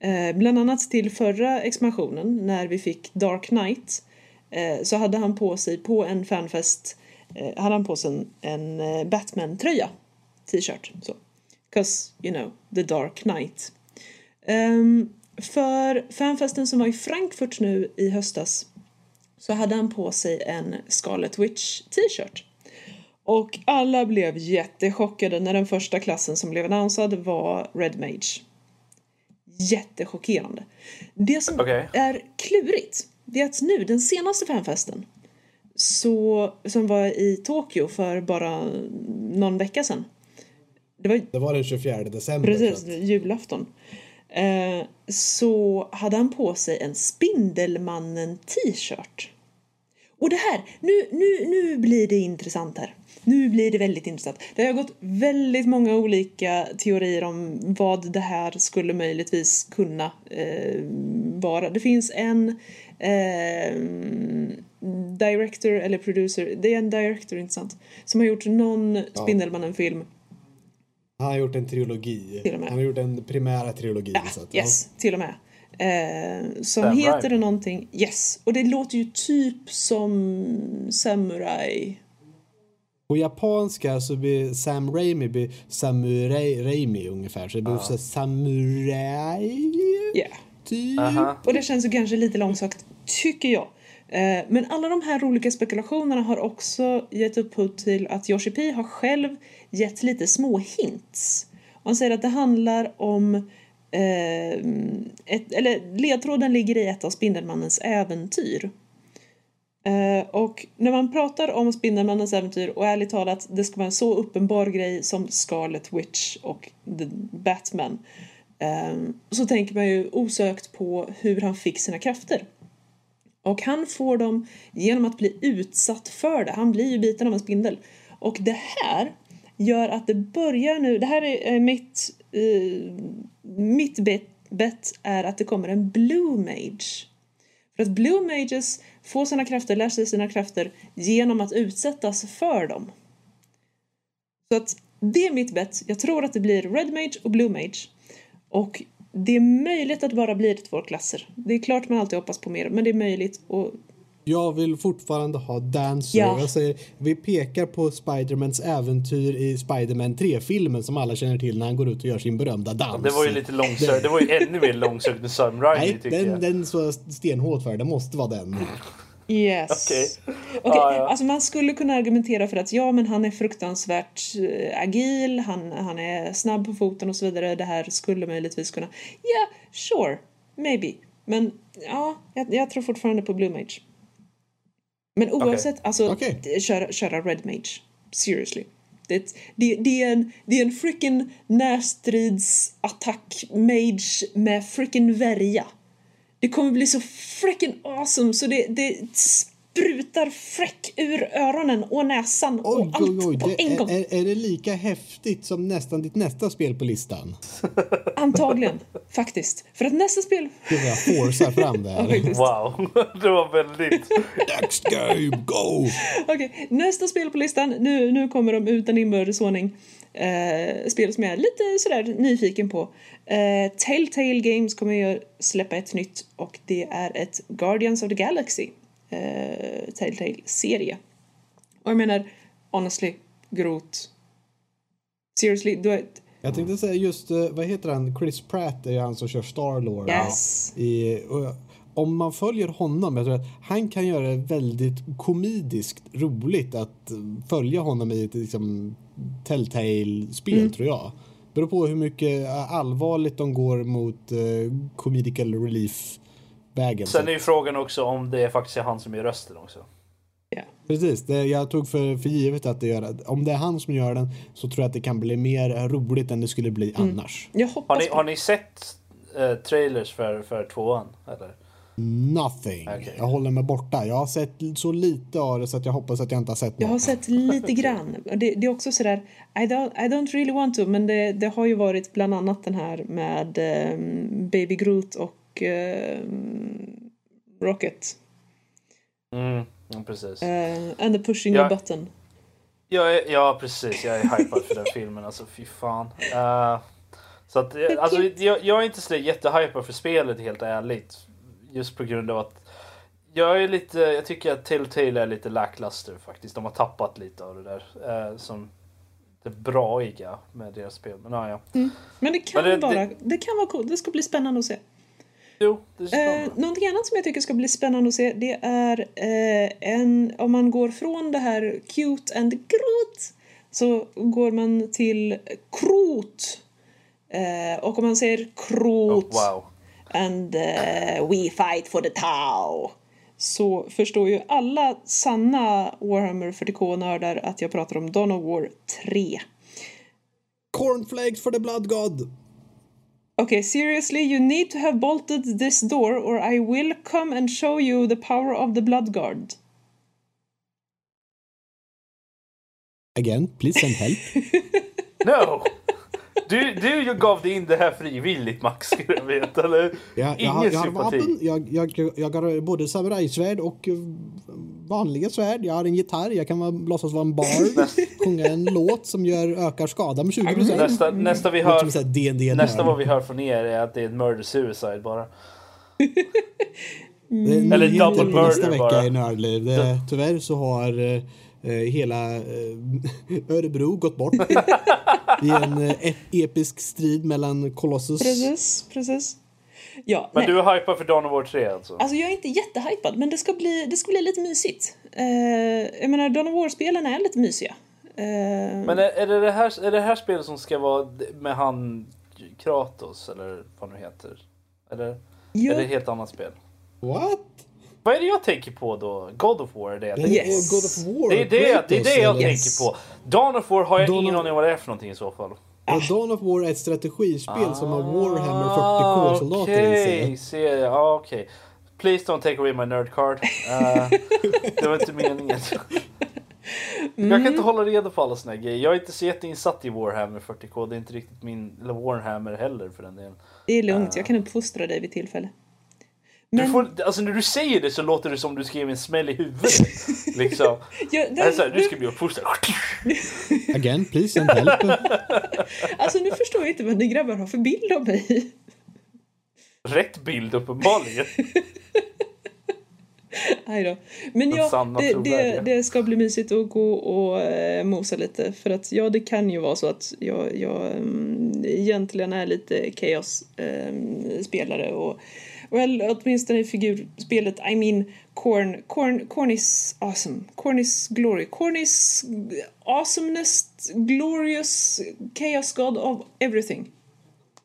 Eh, bland annat till förra expansionen när vi fick Dark Knight eh, så hade han på sig på en fanfest eh, hade han på sig en, en eh, Batman-tröja, t-shirt. Så. 'Cause, you know, the Dark Knight. Um, för fanfesten som var i Frankfurt nu i höstas så hade han på sig en Scarlet Witch t-shirt. Och alla blev jättechockade när den första klassen som blev annonsad var Red Mage. Jättechockerande. Det som Okej. är klurigt, det är att nu, den senaste fanfesten, så, som var i Tokyo för bara någon vecka sedan. Det var Det var den 24 december. Precis, att- julafton. Eh, så hade han på sig en Spindelmannen t-shirt. Och det här, nu, nu, nu blir det intressant här. Nu blir det väldigt intressant. Det har gått väldigt många olika teorier om vad det här skulle möjligtvis kunna eh, vara. Det finns en eh, director eller producer, det är en director inte sant, som har gjort någon Spindelmannen-film Han har gjort en trilogi. Till och med. Han har gjort en primära trilogi. Ja, så att, ja. yes, till och med. Eh, som Sam heter det någonting, yes. Och det låter ju typ som Samurai. På japanska så blir Sam Raimi blir Samurai Raimi ungefär. Så det blir också Samurai. Ja. Typ. Aha. Och det känns ju kanske lite långsökt, tycker jag. Eh, men alla de här olika spekulationerna har också gett upphov till att Yoshi P har själv gett lite små hints. Han säger att det handlar om eh, ett, eller ledtråden ligger i ett av Spindelmannens äventyr. Eh, och när man pratar om Spindelmannens äventyr och ärligt talat det ska vara en så uppenbar grej som Scarlet Witch och The Batman ehm, så tänker man ju osökt på hur han fick sina krafter. Och han får dem genom att bli utsatt för det. Han blir ju biten av en spindel. Och det här gör att det börjar nu, det här är mitt, uh, mitt bet, bet är att det kommer en Blue Mage. För att Blue Mages få sina krafter, lär sig sina krafter genom att utsättas för dem. Så att det är mitt bett, Jag tror att det blir Red Mage och Blue Mage. Och det är möjligt att det bara blir två klasser. Det är klart man alltid hoppas på mer, men det är möjligt. Och jag vill fortfarande ha Dancer. Ja. Jag säger, vi pekar på Spidermans äventyr i Spiderman 3-filmen som alla känner till när han går ut och gör sin berömda dans. Det var ju lite långsökt. Det var ju ännu mer långsökt med Sam Raimi Nej, tycker den, jag. den så stenhårt för. Det måste vara den. Yes. Okej. Okej, Ja, ja. Alltså man skulle kunna argumentera för att ja, men han är fruktansvärt eh, agil, han, han är snabb på foten och så vidare. Det här skulle möjligtvis kunna... Ja, sure, maybe. Men ja, jag, jag tror fortfarande på Blue Mage. Men oavsett, alltså Okej. det- köra, köra Red Mage. Seriously. Det, det, det, är en, det är en freaking närstridsattack mage med freaking värja. Det kommer bli så freaking awesome så det, det sprutar fräck ur öronen och näsan och Oj, allt oj, oj. på Det, en gång. är, är det lika häftigt som nästan ditt nästa spel på listan? Antagligen, faktiskt. För att nästa spel... Gud jag forcar fram det Ja, här. faktiskt. Wow, det var väldigt... Next game, go! Okej, nästa spel på listan. Nu, nu kommer de utan inbördes ordning. Eh, spel som jag är lite sådär nyfiken på. Eh, Telltale Games kommer ju släppa ett nytt och det är ett Guardians of the Galaxy eh, Telltale-serie. Och jag menar, honestly, Groot. Seriously, du är... Jag tänkte säga just, eh, vad heter han, Chris Pratt är ju han som kör Star-Lord. Yes. I, och om man följer honom, jag tror att han kan göra det väldigt komediskt roligt att följa honom i ett liksom, Telltale-spel Mm. tror jag. Beror på hur mycket eh, allvarligt de går mot uh, comedical relief-vägen. Sen är ju frågan också om det faktiskt är han som gör rösten också. Ja. Precis, det, jag tog för, för givet att det gör Om det är han som gör den så tror jag att det kan bli mer roligt än det skulle bli Mm. annars. Jag Har hoppas ni, på har ni sett eh, trailers för, för tvåan? Eller? Nothing. Okej. Jag håller mig borta. Jag har sett så lite av det så att jag hoppas att jag inte har sett Jag har något. sett lite grann. Det, det är också sådär, I don't, I don't really want to, men det, det har ju varit bland annat den här med ehm, Baby Groot och ehm, Rocket. Mm, precis. Eh, and the pushing Ja. the button. Jag är, ja, precis. Jag är hypad för den filmen. Alltså, fy fan. Eh, så att, eh, alltså, jag, jag är inte så jättehypad för spelet, helt ärligt. Just på grund av att jag är lite, jag tycker att Telltale är lite lackluster faktiskt. De har tappat lite av det där eh, som det braiga med deras spel. Men ja, ja. Men det kan Men det- vara, det- det, kan vara coolt. Det ska bli spännande att se. Jo, Eh, någonting annat som jag tycker ska bli spännande att se det är eh, en, om man går från det här cute and Groot så går man till Krot. Eh, och om man säger Oh, Krot wow. and eh, we fight for the Tau så förstår ju alla sanna Warhammer 40K-nördar att jag pratar om Dawn of War 3. Cornflakes for the blood god! Okay, seriously, you need to have bolted this door or I will come and show you the power of the Blood Guard. Again, please send help. No! Du, du gav dig in det här frivilligt Max, ska du veta. Eller? Jag, jag, Ingen har, jag har vapen, jag, jag, jag, jag har både samurajsvärd och eh, vanliga svärd. Jag har en gitarr, jag kan vara, låtsas vara en bard. sjunga en låt som gör, ökar skada med 20 procent. Nästa, nästa vi hör... såhär D&D Nästa vad vi hör från er är att det är ett murder suicide bara. Eller double på nästa murder vecka bara. i Nördliv. Tyvärr så har eh, hela eh, Örebro gått bort i en eh, episk strid mellan Colossus. Precis, precis. Ja, Men nej. du är hypad för Dawn of War 3 alltså? Alltså jag är inte jättehypad, men det ska bli, det ska bli lite mysigt. Eh, jag menar, Dawn of War-spelen är lite mysiga. Eh, Men är, är, det det här, är det här spelet som ska vara med han Kratos eller vad nu heter? Eller Ja. är det ett helt annat spel? What? Vad är det jag tänker på då? God of War är det jag Det tänker är Yes. God of War. Det är det, det, är Kratos, det jag eller? tänker på. Dawn of War har jag Dawn ingen aning om vad det är för någonting i så fall. Ja, Dawn of War är ett strategispel som har Warhammer 40k-soldater i Ah, Okej, sig. Ja, okej. Please don't take away my nerd card. Eh, det var inte meningen. Jag kan inte hålla reda på alla såna här grejer. Jag är inte så jätteinsatt i Warhammer 40k. Det är inte riktigt min... Eller Warhammer heller för den delen. det är lugnt, jag kan uppfostra dig vid tillfälle. Du Men- får, alltså när du säger det så låter det som du skrev en smäll i huvudet. liksom. Ja, det, Alltså, du ska bli uppfostrad. Again, please send help. alltså nu förstår jag inte vad ni grabbar har för bild av mig. Rätt bild uppenbarligen. Nej då. Men ja, det, det, det ska bli mysigt att gå och eh, mosa lite. För att ja, det kan ju vara så att jag, jag mm, egentligen är lite chaos-spelare. och well, åtminstone i figurspelet, I mean, Corn, Corn, Corn is awesome. Corn is glory. Corn is awesomeness, glorious, chaos god of everything.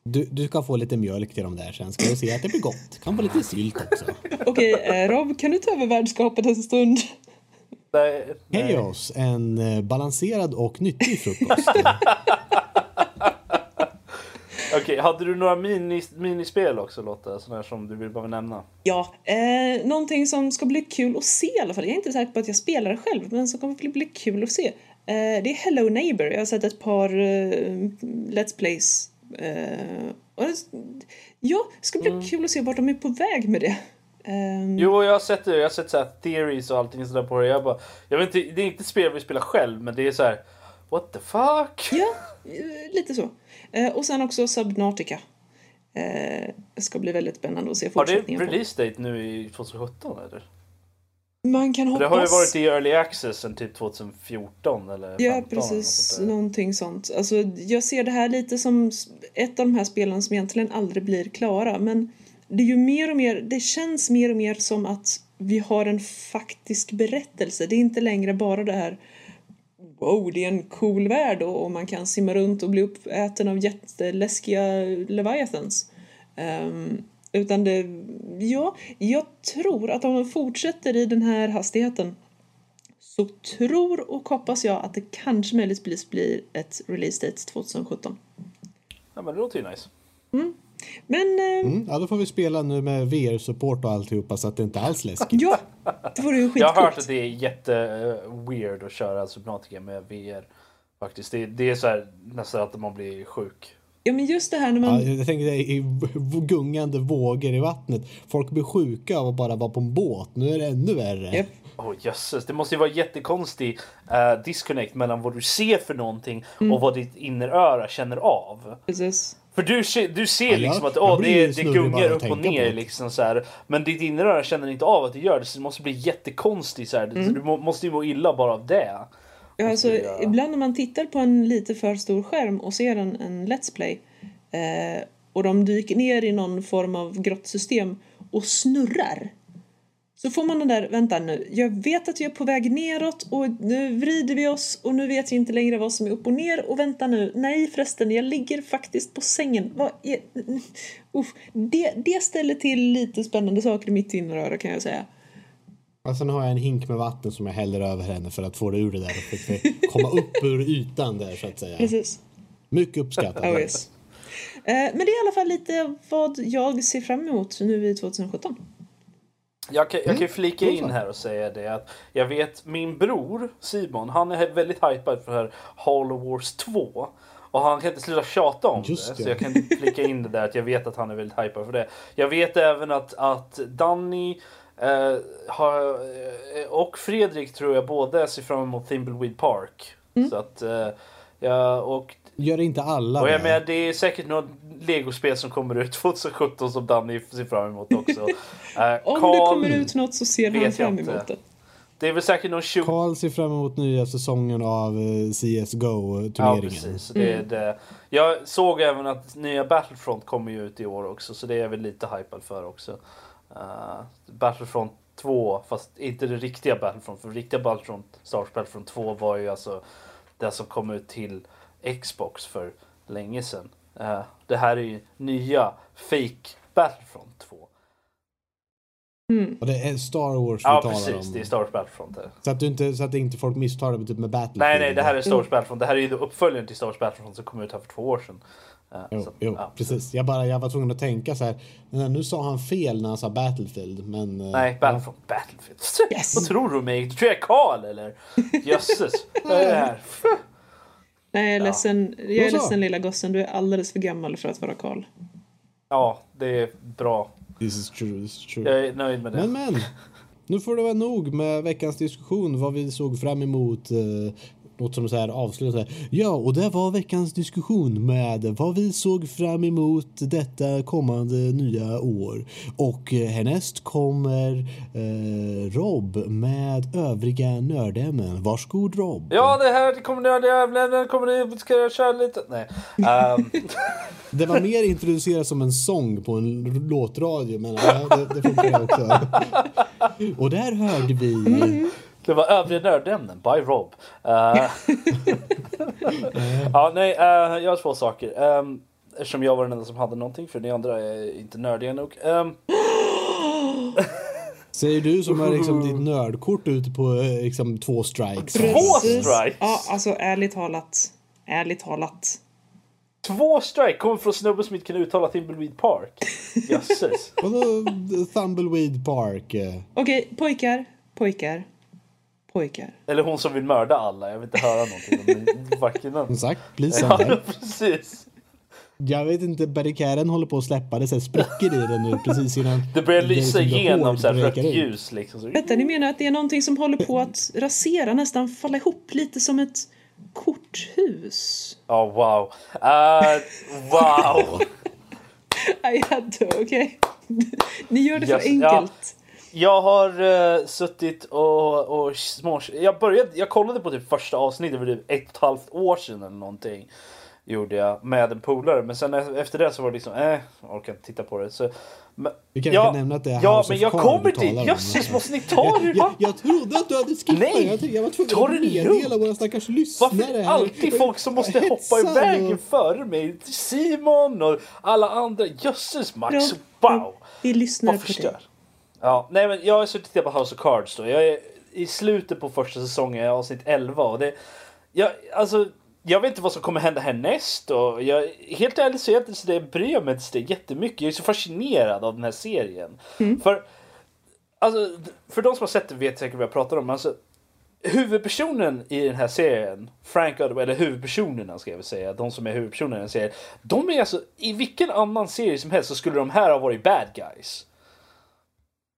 Du, du ska få lite mjölk till dem där sen. Ska du se att det blir gott. Kan få lite sylt också. Okej, eh, Rob, kan du ta över värdskapet en stund? Nej, nej. Chaos, en eh, balanserad och nyttig frukost. Okej, hade du några mini, minispel också Lotta? Sådana som du vill bara nämna? Ja, eh, någonting som ska bli kul att se i alla fall. Jag är inte säker på att jag spelar det själv, men som kommer bli, bli kul att se. Eh, det är Hello Neighbor. Jag har sett ett par eh, Let's Plays. Eh, och det, ja, det ska bli kul att se vart de är på väg med det. Ehm, Jo, jag har sett det. Jag har sett så här theories och allting sådär på det. Jag bara, jag vet inte, det är inte ett spel vi spelar själv, men det är så här. What the fuck? Ja, eh, lite så. Eh, och sen också Subnautica. Eh, det ska bli väldigt spännande att se Har det fortsättningen release date nu i 2017 eller? Man kan hoppas. det har ju varit i early access sen typ 2014 eller 15 Ja, precis. sånt. Någonting sånt. Alltså, jag ser det här lite som ett av de här spelen som egentligen aldrig blir klara. Men det är ju mer och mer, det känns mer och mer som att vi har en faktisk berättelse. Det är inte längre bara det här Wow, det är en cool värld och och man kan simma runt och bli uppäten av jätteläskiga leviathans. Ehm, utan det, ja, jag tror att om de fortsätter i den här hastigheten så tror och hoppas jag att det kanske möjligtvis blir ett release date 2017. Ja, men det låter ju nice. Men eh, Mm, ja, då får vi spela nu med VR-support och alltihopa så att det inte alls är läskigt. ja, det vore ju Jag har hört att skitcoolt. det är jätte eh, weird att köra Subnautica med VR. Faktiskt. Det, det är så här nästan att man blir sjuk. Ja, men just det här när Ja, man... jag tänker i gungande vågor i vattnet. Folk blir sjuka av att bara vara på en båt. Nu är det ännu värre. Japp. Åh jösses, det måste ju vara jättekonstig uh, disconnect mellan vad du ser för någonting Mm. och vad ditt inneröra känner av. Precis. För du, ser- du ser Ja, liksom att blir det, det gungar upp och ner liksom så här. Men ditt inneröra känner inte av att det gör det så det måste bli jättekonstigt så här. Mm. Du må, måste ju må illa bara av det. Ja, alltså, jag- ibland när man tittar på en lite för stor skärm och ser en, en Let's Play eh, och de dyker ner i någon form av grottsystem och snurrar. Så får man den där, vänta nu, jag vet att jag är på väg neråt och nu vrider vi oss och nu vet jag inte längre vad som är upp och ner och vänta nu, nej förresten, jag ligger faktiskt på sängen. Vad är... Uff, det, det ställer till lite spännande saker i mitt inneröra kan jag säga. Och sen har jag en hink med vatten som jag häller över henne för att få det ur det där och för komma upp ur ytan där så att säga. Precis. Mycket uppskattat. Oh, yes. Eh, Men det är i alla fall lite vad jag ser fram emot nu i 2017. Jag kan, jag kan ju flika in här och säga det att jag vet min bror Simon, han är väldigt hypad för här Halo Wars 2. Och han kan inte sluta tjata om det. det. Så jag kan flika in det där att jag vet att han är väldigt hypad för det. Jag vet även att, att Danny eh, har, eh, och Fredrik tror jag båda ser fram emot Thimbleweed Park. Mm. Så att, eh, ja, och Gör inte alla och jag det? menar, det är säkert något legospel som kommer ut 2017 som Danny ser fram emot också. Eh, Om Carl- det kommer ut något så ser han jag fram inte. emot det. Det är väl säkert någon 20... Karl ser fram emot nya säsongen av eh, Ja CSGO-turneringen. precis. Det är det. Jag såg även att nya Battlefront kommer ju ut i år också så det är jag väl lite hypad för också. Uh, Battlefront 2 fast inte det riktiga Battlefront för riktiga Battlefront, Star Wars Battlefront 2 var ju alltså det som kom ut till Xbox för länge sedan. Eh, det här är ju nya fake Battlefront 2. Och det är Star Wars vi Ja talar precis, om. det är Star Wars Battlefront. Så att, du inte, så att inte folk misstar det med, typ med Battlefield. Nej nej, det här är Star Wars Battlefront. Det här är ju uppföljaren till Star Wars Battlefront som kom ut här för två år sedan. Eh, Jo, så- jo ja. precis. Jag, bara, jag var tvungen att tänka så här. "Nej, Nu sa han fel när han sa Battlefield. Men, eh, Nej, Battlefront. Battlefield. Yes. Vad tror du mig? Du tror jag är Karl eller? Jösses. Vad är det här? Nej, jag är, Ja. ledsen, jag är ledsen lilla gossen. Du är alldeles för gammal för att vara Karl. Ja, det är bra. This is true, this is true. Jag är nöjd med det. Men men. Nu får det vara nog med veckans diskussion. Vad vi såg fram emot. Något som så här avslutar så här. Ja, och det var veckans diskussion med vad vi såg fram emot detta kommande nya år. Och härnäst kommer eh, Rob med övriga nördämnen. Varsågod Rob. Ja, det här kommer överlämna. Kommer ni ska jag köra lite? Nej. Um, Det var mer introducerat som en sång på en låtradio, men ja, det, det funkar också. Och där hörde vi... det var övriga nördämnen by Rob. Uh, ja, nej, uh, jag har två saker. Um, eftersom jag var den enda som hade någonting, för ni andra är inte nördiga nog. Um, Säger du som har liksom ditt nördkort ute på eh, liksom, två strikes. Två strikes? Ja, alltså ärligt talat. Ärligt talat. två strike kommer från snubben som inte kan uttala Thimbleweed Park. Jösses. Vadå Thumbleweed Park? Okej, pojkar. Pojkar. Pojkar. Eller hon som vill mörda alla. Jag vill inte höra någonting om sagt, please Ja, precis. Jag vet inte, barrikären håller på att släppa. Det så här sprickor i den nu precis innan... Det börjar lysa igenom så här rött ljus liksom. Så, Vänta, ni menar att det är någonting som håller på att rasera, nästan falla ihop lite som ett korthus? oh, wow. Uh, wow. Had to, okej. Ni gör det för Yes, ja. Jag har uh, suttit och, och små... Jag började, jag kollade på typ första avsnittet för typ ett och ett halvt år sedan eller någonting. Gjorde jag med en polare. Men sen e- efter det så var det liksom, eh, jag orkar inte titta på det. Så, men, Vi kanske kan nämna att det är Ja, men jag kommer om. Jösses, måste ni ta det? Jag, jag trodde att du hade skippat. Nej, Jag, jag var tvungen att meddela våra stackars lyssnare. Varför är det alltid folk som måste hoppa iväg och- före mig? Simon och alla andra. Jösses Max, wow! Rob, Vi lyssnar Vad på dig. Ja, nej men jag har suttit och tittat på House of Cards då. Jag är i slutet på första säsongen, jag avsnitt 11 och det... Jag, alltså, jag vet inte vad som kommer hända härnäst och jag, helt ärligt så är jag så det bryr mig inte jättemycket. Jag är så fascinerad av den här serien. För, alltså, för de som har sett det vet säkert vad jag pratar om. Alltså, huvudpersonen i den här serien, Frank Underwood, eller huvudpersonerna ska jag väl säga, de som är huvudpersonerna i serien. De är alltså, i vilken annan serie som helst så skulle de här ha varit bad guys.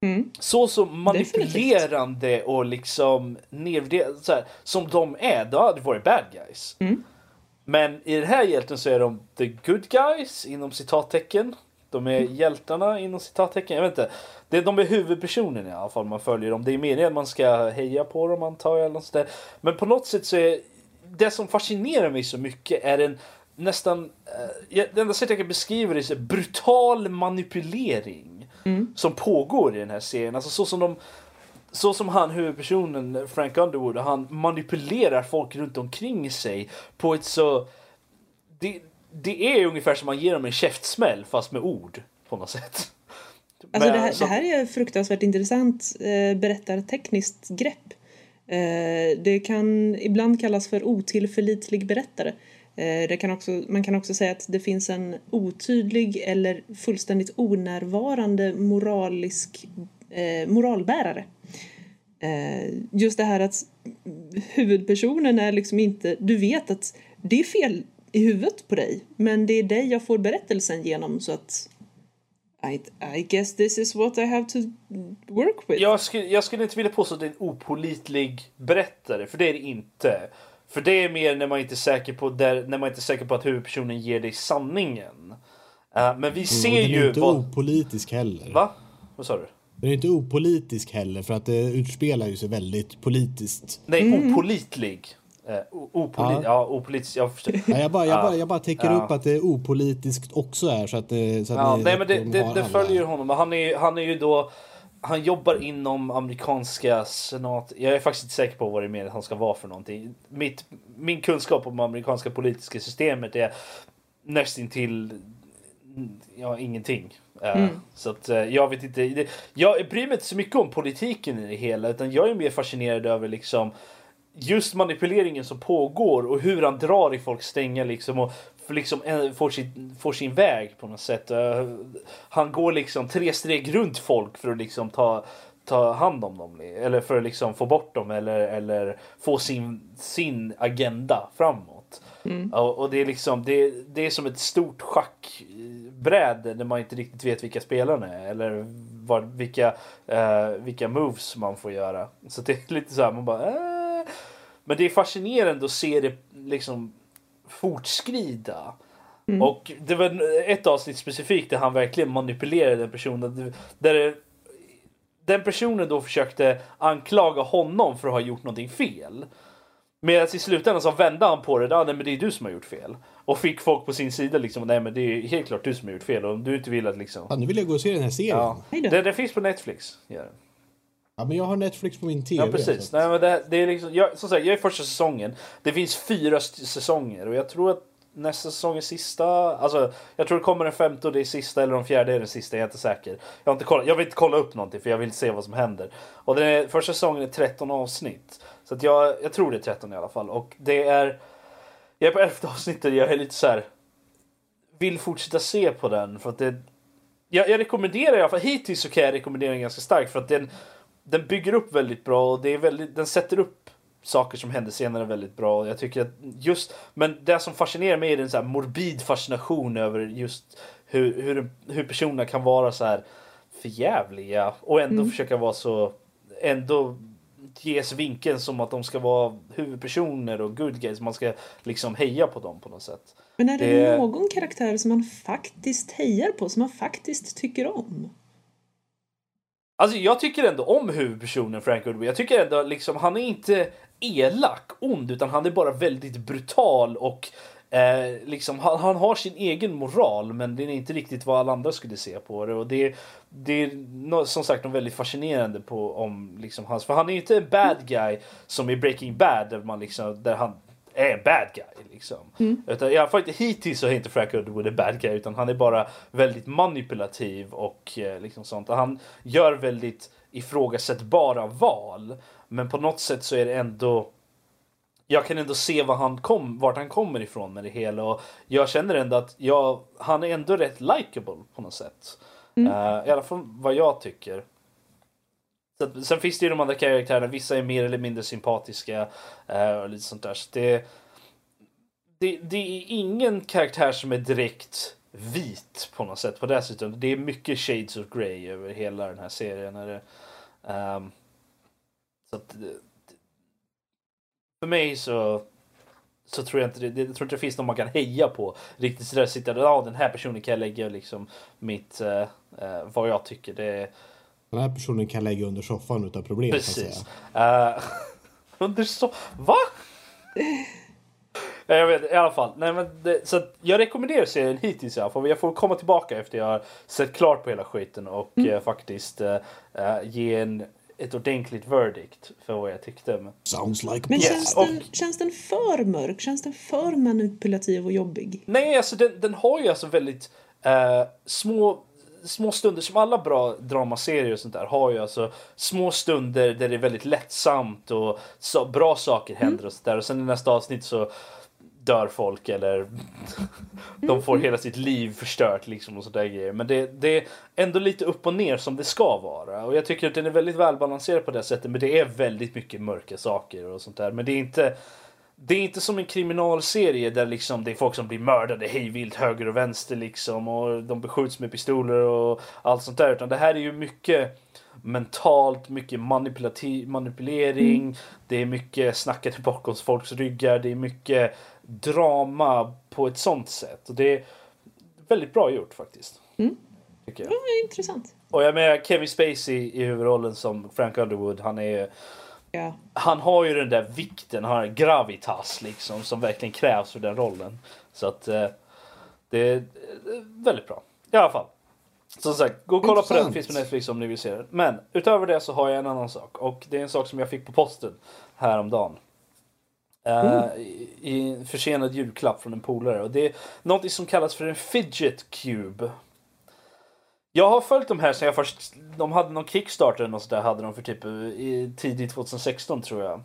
Mm. Så som manipulerande och liksom nedvärderande, så här, som de är, då hade det varit bad guys. Mm. Men i den här hjälten så är de the good guys inom citattecken. De är hjältarna inom citattecken. Jag vet inte. Det, de är huvudpersonen i alla fall man följer dem. Det är meningen att man ska heja på dem antar jag. Eller något sådär. Men på något sätt så är det som fascinerar mig så mycket är en nästan, eh, det enda sättet jag kan beskriva det är så brutal manipulering som pågår i den här serien. Alltså så som de så som han huvudpersonen Frank Underwood, han manipulerar folk runt omkring sig på ett så... Det, det är ungefär som man ger dem en käftsmäll fast med ord på något sätt. Alltså Men, det, här, så- det här är ett fruktansvärt intressant eh, berättartekniskt grepp. Eh, det kan ibland kallas för otillförlitlig berättare. Eh, det kan också, man kan också säga att det finns en otydlig eller fullständigt onärvarande moralisk eh, moralbärare. Eh, just det här att huvudpersonen är liksom inte... Du vet att det är fel i huvudet på dig men det är dig jag får berättelsen genom så att I, I guess this is what I have to work with. Jag skulle, jag skulle inte vilja påstå att det är en opolitlig berättare, för det är det inte. För det är mer när man inte är säker på, där, när man inte är säker på att huvudpersonen ger dig sanningen. Eh, men vi ser Och den är ju inte vad... opolitisk heller. Va? Vad sa du? Den är inte opolitisk heller för att det utspelar ju sig väldigt politiskt. Nej, Mm. opolitlig. Uh, opoli- ja. Ja. opolitisk. Jag förstår. Ja, jag, bara, jag, Ja. bara, jag bara täcker Ja. upp att det är opolitiskt också är så att, det- så att Ja, ni- nej, men det, de det, det följer ju honom. Han är, ju- han är ju då... Han jobbar inom amerikanska senat. Jag är faktiskt inte säker på vad det är mer han ska vara för någonting. Mitt, min kunskap om amerikanska politiska systemet är nästintill ja, ingenting. Eh, Så att eh, jag vet inte. Det, jag bryr mig inte så mycket om politiken i det hela utan jag är mer fascinerad över liksom just manipuleringen som pågår och hur han drar i folks stänga liksom och för liksom eh, får sin, får sin väg på något sätt. Eh, Han går liksom tre steg runt folk för att liksom ta, ta hand om dem. Eller för att liksom få bort dem eller, eller få sin, sin agenda framåt. Och, och det är liksom det, det är som ett stort schackbräde när man inte riktigt vet vilka spelarna är eller vad, vilka, eh, vilka moves man får göra. Så det är lite så här man bara äh, Men det är fascinerande att se det liksom fortskrida. Och det var ett avsnitt specifikt där han verkligen manipulerade den personen. Där det, den personen då försökte anklaga honom för att ha gjort någonting fel. Medan i slutändan så vände han på det. Ah, nej, men det är du som har gjort fel. Och fick folk på sin sida liksom. Nej men det är helt klart du som har gjort fel. Och om du inte vill att liksom. Ja, nu vill jag gå och se den här serien. Ja. Det, det finns på Netflix. Ja. Men jag har Netflix på min TV. Ja precis. Nej, men det, det är liksom, jag, som sagt, jag är första säsongen. Det finns fyra säsonger och jag tror att nästa säsong är sista. Alltså, jag tror det kommer den femte och det är sista eller den fjärde är den sista. Jag är inte säker. Jag, har inte kollat, jag vill inte kolla upp någonting för jag vill se vad som händer. Och den är, första säsongen är 13 avsnitt. Så jag, jag tror det är 13 i alla fall. Och det är... Jag är på elfte avsnittet jag är lite så här. Vill fortsätta se på den för att det... Jag, jag rekommenderar i alla fall, hittills så kan jag rekommendera den ganska starkt för att den, den bygger upp väldigt bra och det är väldigt, den sätter upp saker som händer senare väldigt bra. Jag tycker att just, men det som fascinerar mig är en så morbid fascination över just hur, hur, hur personerna kan vara så här förjävliga och ändå försöka vara så, ändå ges vinkeln som att de ska vara huvudpersoner och good guys. Man ska liksom heja på dem på något sätt. Men är det, Det- någon karaktär som man faktiskt hejar på, som man faktiskt tycker om? Alltså jag tycker ändå om huvudpersonen Frank Underwood. Jag tycker ändå liksom han är inte elak, ond, utan han är bara väldigt brutal och eh, liksom han, han har sin egen moral, men det är inte riktigt vad alla andra skulle se på det. Och det, det är som sagt något väldigt fascinerande på om liksom hans, för han är ju inte en bad guy som i Breaking Bad där man liksom, där han är en bad guy liksom. Utan i alla fall inte hittills så är inte Frank Underwood en bad guy utan han är bara väldigt manipulativ och eh, liksom sånt. Och han gör väldigt ifrågasättbara val. Men på något sätt så är det ändå jag kan ändå se vad han kom, vart han kommer ifrån med det hela och jag känner ändå att jag, han är ändå rätt likable på något sätt. Eh, I alla fall vad jag tycker. Så att, sen finns det ju de andra karaktärerna, vissa är mer eller mindre sympatiska eh, och lite sånt där. Så det, det, det är ingen karaktär som är direkt vit på något sätt på det sättet. Det är mycket shades of grey över hela den här serien. Är det, um, så att, det- för mig så så tror jag inte det, det, jag tror inte det finns någon man kan heja på. Riktigt sådär sitta ja den här personen kan jag lägga liksom mitt, uh, uh, vad jag tycker. Det, den här personen kan lägga under soffan utan problem. Så att Precis. säga. Uh, under så... Va? Ja, Jag vet i alla fall. Nej, men det, så att jag rekommenderar serien hittills i alla fall. Jag får komma tillbaka efter jag har sett klart på hela skiten och eh, faktiskt eh, eh, ge en, ett ordentligt verdict för vad jag tyckte. Men, Sounds like Men känns, och- den, känns den för mörk? Känns den för manipulativ och jobbig? Nej, alltså den, den har ju alltså väldigt eh, små små stunder som alla bra dramaserier och sånt där har ju alltså små stunder där det är väldigt lättsamt och så, bra saker händer och sånt där och sen i nästa avsnitt så dör folk eller de får hela sitt liv förstört liksom och sådär grejer. Men det, det är ändå lite upp och ner som det ska vara och jag tycker att den är väldigt välbalanserad på det sättet men det är väldigt mycket mörka saker och sånt där. Men det är inte det är inte som en kriminalserie där liksom det är folk som blir mördade hejvilt höger och vänster liksom och de beskjuts med pistoler och allt sånt där. Utan det här är ju mycket mentalt, mycket manipulering. Det är mycket snackande bakom folks ryggar. Det är mycket drama på ett sånt sätt. Och det är väldigt bra gjort faktiskt. Tycker jag. Ja, intressant. Och jag menar Kevin Spacey i huvudrollen som Frank Underwood. Han är Ja. han har ju den där vikten, han har gravitas liksom som verkligen krävs för den rollen. Så att eh, det är eh, väldigt bra. I alla fall. Som sagt, gå och kolla på den, Intressant. finns på Netflix om ni vill se den. Men utöver det så har jag en annan sak och det är en sak som jag fick på posten häromdagen. Uh, i, I en försenad julklapp från en polare och det är något som kallas för en fidget cube. Jag har följt de här sen jag först... De hade någon Kickstarter och sådär hade de för typ eh, i tidigt 2016 tror jag.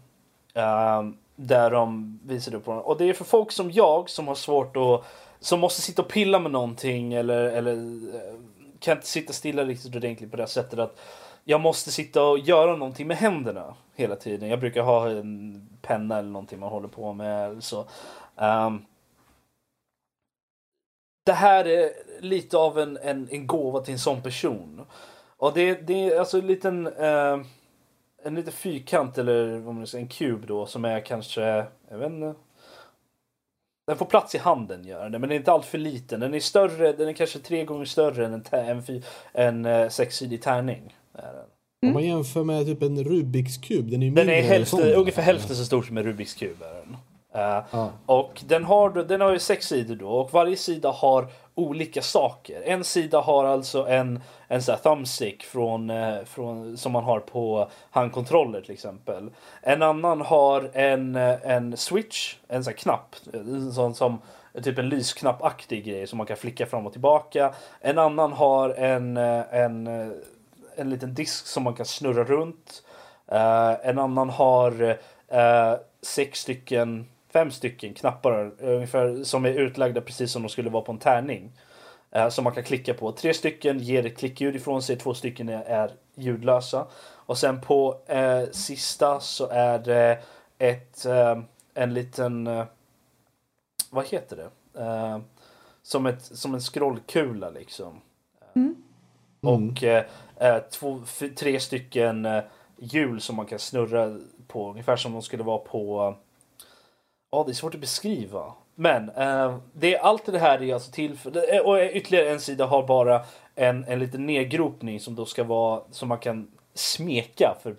Ehm, där de visade upp honom. dem. Och det är för folk som jag som har svårt att... Som måste sitta och pilla med någonting eller, eller eh, kan inte sitta stilla riktigt ordentligt på det sättet att jag måste sitta och göra någonting med händerna hela tiden. Jag brukar ha en penna eller någonting man håller på med. Eller så. Um, det här är lite av en, en, en gåva till en sån person. Och det, det är alltså en liten... Eh, en liten fyrkant eller vad man säger, en kub då som är kanske, jag vet inte. Den får plats i handen gör den, men den är inte allt för liten. Den är större, den är kanske tre gånger större än en, en, fy- en eh, sexsidig tärning. Är den. Om man jämför med typ en Rubiks kub, den är ju Den är hälften, ungefär hälften så stor som en Rubiks kub. Är den. Eh, Ja. Och den har, den har ju sex sidor då och varje sida har olika saker. En sida har alltså en, en sån här thumbstick från, eh, från, som man har på handkontroller till exempel. En annan har en, eh, en switch, en sån knapp, en sån som typ en lysknappaktig grej som man kan flicka fram och tillbaka. En annan har en, en, en liten disk som man kan snurra runt. En annan har eh, sex stycken, fem stycken knappar ungefär som är utlagda precis som de skulle vara på en tärning. Eh, som man kan klicka på. Tre stycken ger ett klickljud ifrån sig, två stycken är, är ljudlösa. Och sen på eh, sista så är det ett, eh, en liten, eh, vad heter det? Eh, som, ett, som en scrollkula liksom. Och eh, eh, två, tre stycken eh, hjul som man kan snurra på. Ungefär som de skulle vara på... Ja, det är svårt att beskriva. Men eh, det, allt det här är alltså till för... Och ytterligare en sida har bara en, en liten nedgropning som då ska vara... Som man kan smeka för...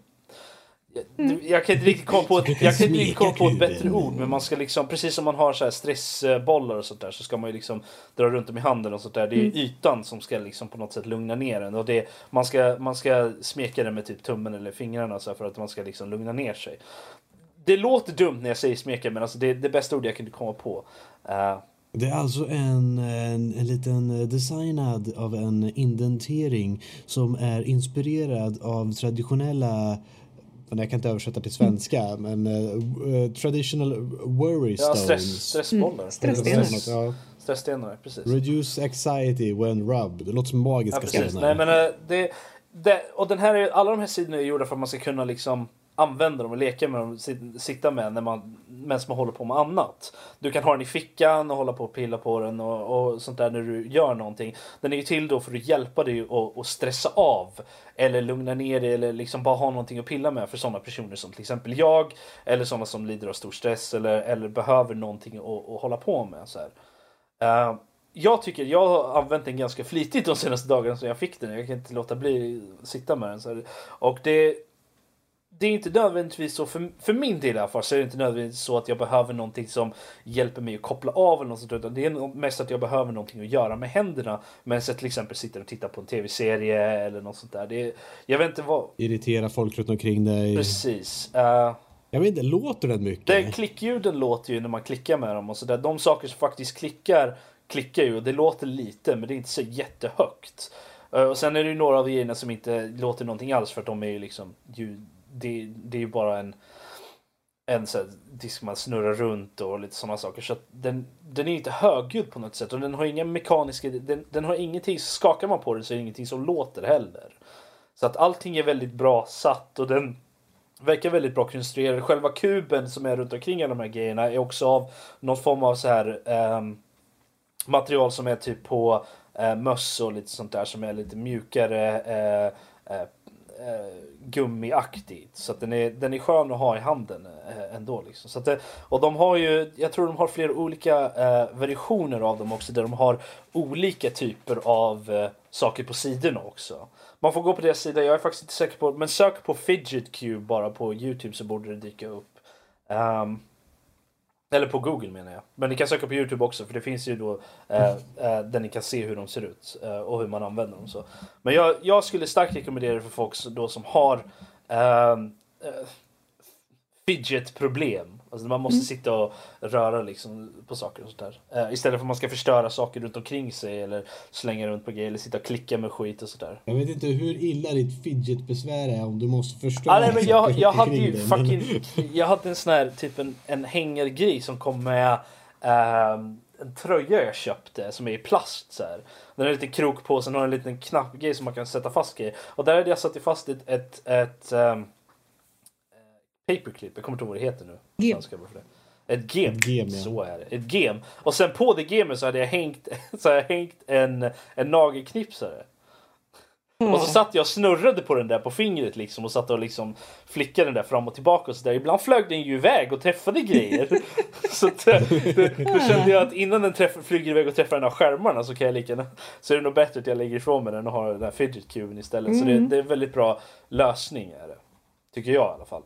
Jag, jag kan inte riktigt komma på ett, jag kan inte riktigt komma på ett bättre ord men man ska liksom precis som man har så här stressbollar och sånt där så ska man ju liksom dra runt dem i handen och sånt där. Det är ytan som ska liksom på något sätt lugna ner den och det man ska man ska smeka den med typ tummen eller fingrarna så här för att man ska liksom lugna ner sig. Det låter dumt när jag säger smeka men alltså det är det bästa ord jag kunde komma på. Eh, Det är alltså en, en, en liten designad av en indentering som är inspirerad av traditionella men jag kan inte översätta till svenska, men eh, traditional worry ja, stones. stress, stressbollar. Stressstenar. Stress- Ja. Stressstenar, precis. Reduce anxiety when rubbed. Det låter som Ja, magiska precis. stenar. Nej, men, eh, det, det, och den här, är- alla de här sidorna är gjorda för att man ska kunna liksom använda dem och leka med dem, sitta med när man, medan man håller på med annat. Du kan ha den i fickan och hålla på och pilla på den och, och sånt där när du gör någonting. Den är ju till då för att hjälpa dig att, att stressa av eller lugna ner dig eller liksom bara ha någonting att pilla med för sådana personer som till exempel jag eller sådana som lider av stor stress eller, eller behöver någonting att, att hålla på med. Så här. Eh, jag tycker jag har använt den ganska flitigt de senaste dagarna som jag fick den. Jag kan inte låta bli att sitta med den. Så här. Och det, det är inte nödvändigtvis så, för, för min del i alla fall, så är det inte nödvändigtvis så att jag behöver någonting som hjälper mig att koppla av eller något sånt. Utan det är mest att jag behöver någonting att göra med händerna. Men så till exempel sitter och tittar på en tv-serie eller något sånt där. Det är, jag vet inte vad. Irritera folk runt omkring dig. Precis. Eh, Jag vet inte, låter den mycket? det, klickljuden låter ju när man klickar med dem och sådär. De saker som faktiskt klickar, klickar ju och det låter lite men det är inte så jättehögt. Eh, Och sen är det ju några av grejerna som inte låter någonting alls för att de är ju liksom ju, det, det är ju bara en en så här disk man snurrar runt och lite sådana saker. Så att den, den är inte högljudd på något sätt och den har inga mekaniska, den, den har ingenting, skakar man på den så är det ingenting som låter heller. Så att allting är väldigt bra satt och den verkar väldigt bra konstruerad. Själva kuben som är runt omkring alla de här grejerna är också av någon form av så här um, material som är typ på uh, möss och lite sånt där som är lite mjukare uh, uh, gummiaktigt. Så att den är, den är skön att ha i handen eh, ändå. Liksom. Så att det, och de har ju, jag tror de har flera olika eh, versioner av dem också där de har olika typer av eh, saker på sidorna också. Man får gå på deras sida, jag är faktiskt inte säker på, men sök på Fidget Cube bara på Youtube så borde det dyka upp. Um, eller på Google menar jag. Men ni kan söka på Youtube också för det finns ju då eh, eh, där ni kan se hur de ser ut eh, och hur man använder dem. Så. Men jag, jag skulle starkt rekommendera det för folk som- då som har eh, eh fidget-problem. Alltså man måste sitta och röra liksom på saker och sånt där. Eh, istället för att man ska förstöra saker runt omkring sig eller slänga runt på grejer eller sitta och klicka med skit och sådär. Jag vet inte hur illa ditt fidget-besvär är om du måste förstöra Ah, nej, men jag, jag hade ju dig, men- fucking, jag hade en sån här typ en, en hängargrej som kom med ehm, en tröja jag köpte som är i plast så här. Den har en liten krok på sen har den en liten knappgrej som man kan sätta fast grejer. Och där hade jag satt fast ett, ett, ett um, paperclip, jag kommer inte ihåg vad det heter nu. Gem. Det. Ett gem. Ett gem, ja. Så är det. Ett gem. Och sen på det gemet så hade jag hängt, så hade jag hängt en, en nagelknipsare. Och så satt jag och snurrade på den där på fingret liksom och satt och liksom flickade den där fram och tillbaka och så där. Ibland flög den ju iväg och träffade grejer. så att, eh, det, då kände jag att innan den träff, flyger iväg och träffar en av skärmarna så kan jag lika Så är det nog bättre att jag lägger ifrån mig den och har den här fidget cuben istället. Så det, det är en väldigt bra lösning är det. Tycker jag i alla fall.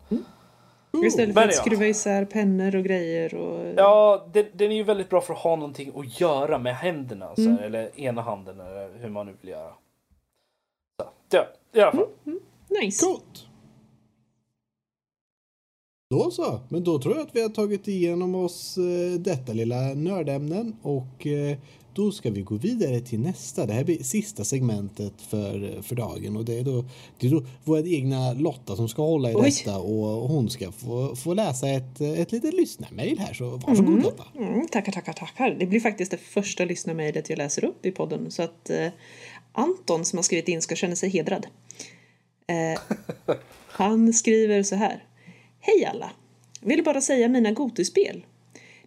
Istället för att skruva isär pennor och grejer och... Ja, den, den är ju väldigt bra för att ha någonting att göra med händerna. Så här, eller ena handen eller hur man nu vill göra. Så, ja, i alla fall. Nice. Coolt! Då så, men då tror jag att vi har tagit igenom oss eh, detta lilla nördämnen och eh, då ska vi gå vidare till nästa. Det här blir sista segmentet för, för dagen och det är då, det är då vår egna Lotta som ska hålla i Oj. detta och hon ska få, få läsa ett, ett litet lyssnarmail här så varsågod Lotta. Mm, tackar, tackar, tackar. Det blir faktiskt det första lyssnarmejlet jag läser upp i podden. Så att eh, Anton som har skrivit in ska känna sig hedrad. Eh, han skriver så här. Hej alla! Vill bara säga mina Gotispel.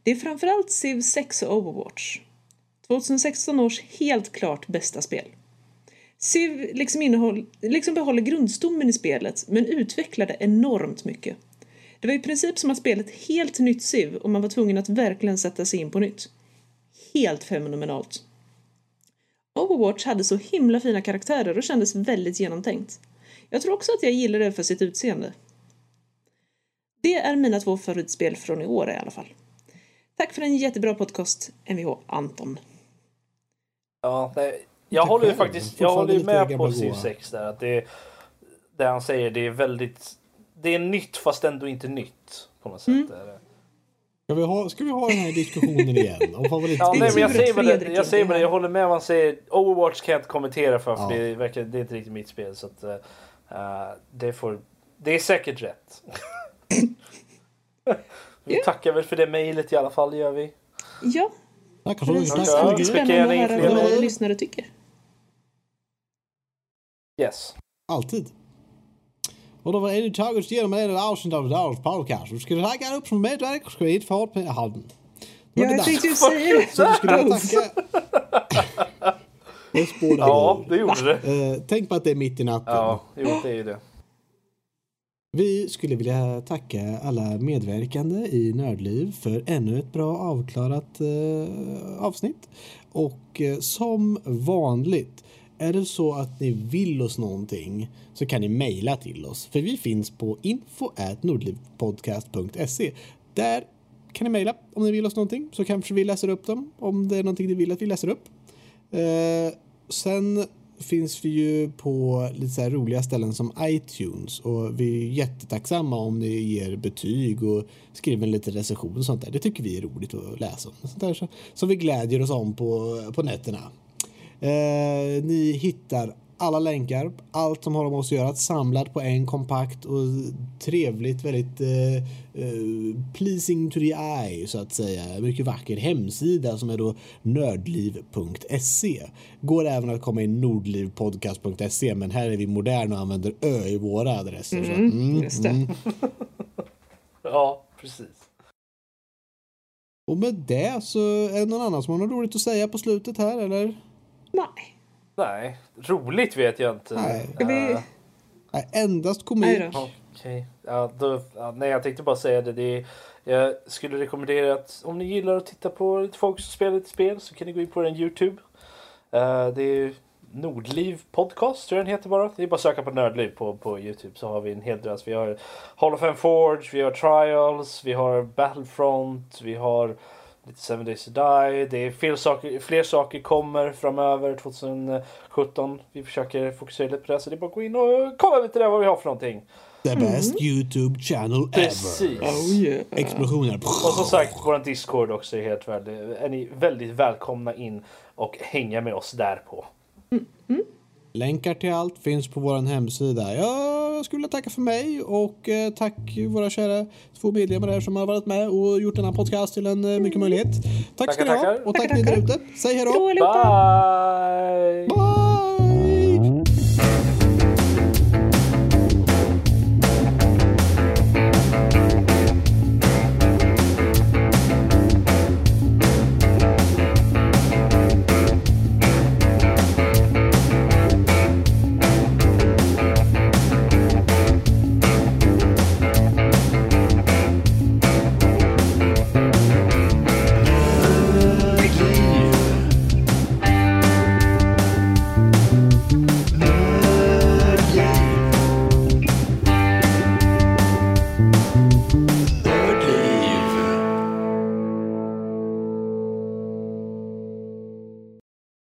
Det är framförallt Civ 6 och Overwatch. 2016 års helt klart bästa spel. Civ liksom, innehåll, liksom behåller grundstommen i spelet men utvecklar det enormt mycket. Det var i princip som att spela ett helt nytt Civ och man var tvungen att verkligen sätta sig in på nytt. Helt fenomenalt. Overwatch hade så himla fina karaktärer och kändes väldigt genomtänkt. Jag tror också att jag gillar det för sitt utseende. Det är mina två favoritspel från i år i alla fall. Tack för en jättebra podcast, Mvh Anton. Ja, nej, jag Tack håller ju faktiskt jag håller med på Civ goa. 6 där. Att det, det han säger, det är väldigt... Det är nytt fast ändå inte nytt. På något sätt. Mm. Ska vi, ha, ska vi ha den här diskussionen igen om? Ja, nej, men jag säger väl jag säger väl jag håller med vad han säger. Overwatch kan jag inte kommentera för, för Ja. det, verkligen, det är inte riktigt mitt spel. Så att, eh, det, får, det är säkert rätt. vi Ja. tackar väl för det mejlet i alla fall, gör vi. Ja, Så Alltid mycket. skicka spännande att höra vad lyssnare tycker. Yes. Alltid. Och då var det taget igenom en avsnitt av dagens podcast. Du skulle tacka upp som medverkare och skulle inte få åt med handen. Det var Ja, det jag tänkte ju säga det. Så du skulle tacka. Det Ja, det gjorde det. Eh, tänk på att det är mitt i natten. Ja, jo, det är ju det. Vi skulle vilja tacka alla medverkande i Nördliv för ännu ett bra avklarat eh, avsnitt. Och eh, som vanligt, är det så att ni vill oss någonting så kan ni mejla till oss. För vi finns på info.nordlivpodcast.se. Där kan ni mejla om ni vill oss någonting så kanske vi läser upp dem om det är någonting ni vill att vi läser upp. Eh, sen finns vi ju på lite så här roliga ställen som iTunes och vi är jättetacksamma om ni ger betyg och skriver en liten recension och sånt där. Det tycker vi är roligt att läsa om. Sånt där så, som vi glädjer oss om på, på nätterna. Eh, ni hittar alla länkar, allt som har med oss att göra, samlat på en kompakt och trevligt, väldigt eh, eh, pleasing to the eye så att säga. Mycket vacker hemsida som är då nördliv.se. Går även att komma in nordlivpodcast.se men här är vi moderna och använder ö i våra adresser. så, mm, Just det. mm. Ja, precis. Och med det så är det någon annan som har något roligt att säga på slutet här eller? Nej. Nej, roligt vet jag inte. Nej. Ska vi... Eh, Nej, endast Nej komik. då. Okej, ja, då, ja, nej jag tänkte bara säga det. det är, jag skulle rekommendera att om ni gillar att titta på lite folk som spelar lite spel så kan ni gå in på den Youtube. Eh, det är Nordliv Podcast tror jag den heter bara. Det är bara att söka på Nördliv på, på Youtube så har vi en hel drös. Vi har Hall of Fame Forge, vi har Trials, vi har Battlefront, vi har lite Seven Days to Die. Det är fler saker, fler saker kommer framöver 2017. Vi försöker fokusera lite på det så det är bara att gå in och kolla lite där vad vi har för någonting. The best YouTube channel Precis. ever. Oh yeah. Explosioner. Och som sagt, vår Discord också är helt värd. Är ni väldigt välkomna in och hänga med oss där på. Länkar till allt finns på vår hemsida. Jag skulle vilja tacka för mig och eh, tack våra kära två medlemmar här som har varit med och gjort denna podcast till en eh, mycket möjlighet. Tack ska Tackar, ni ha och tack ni där ute. Säg hej då! Bye! Bye!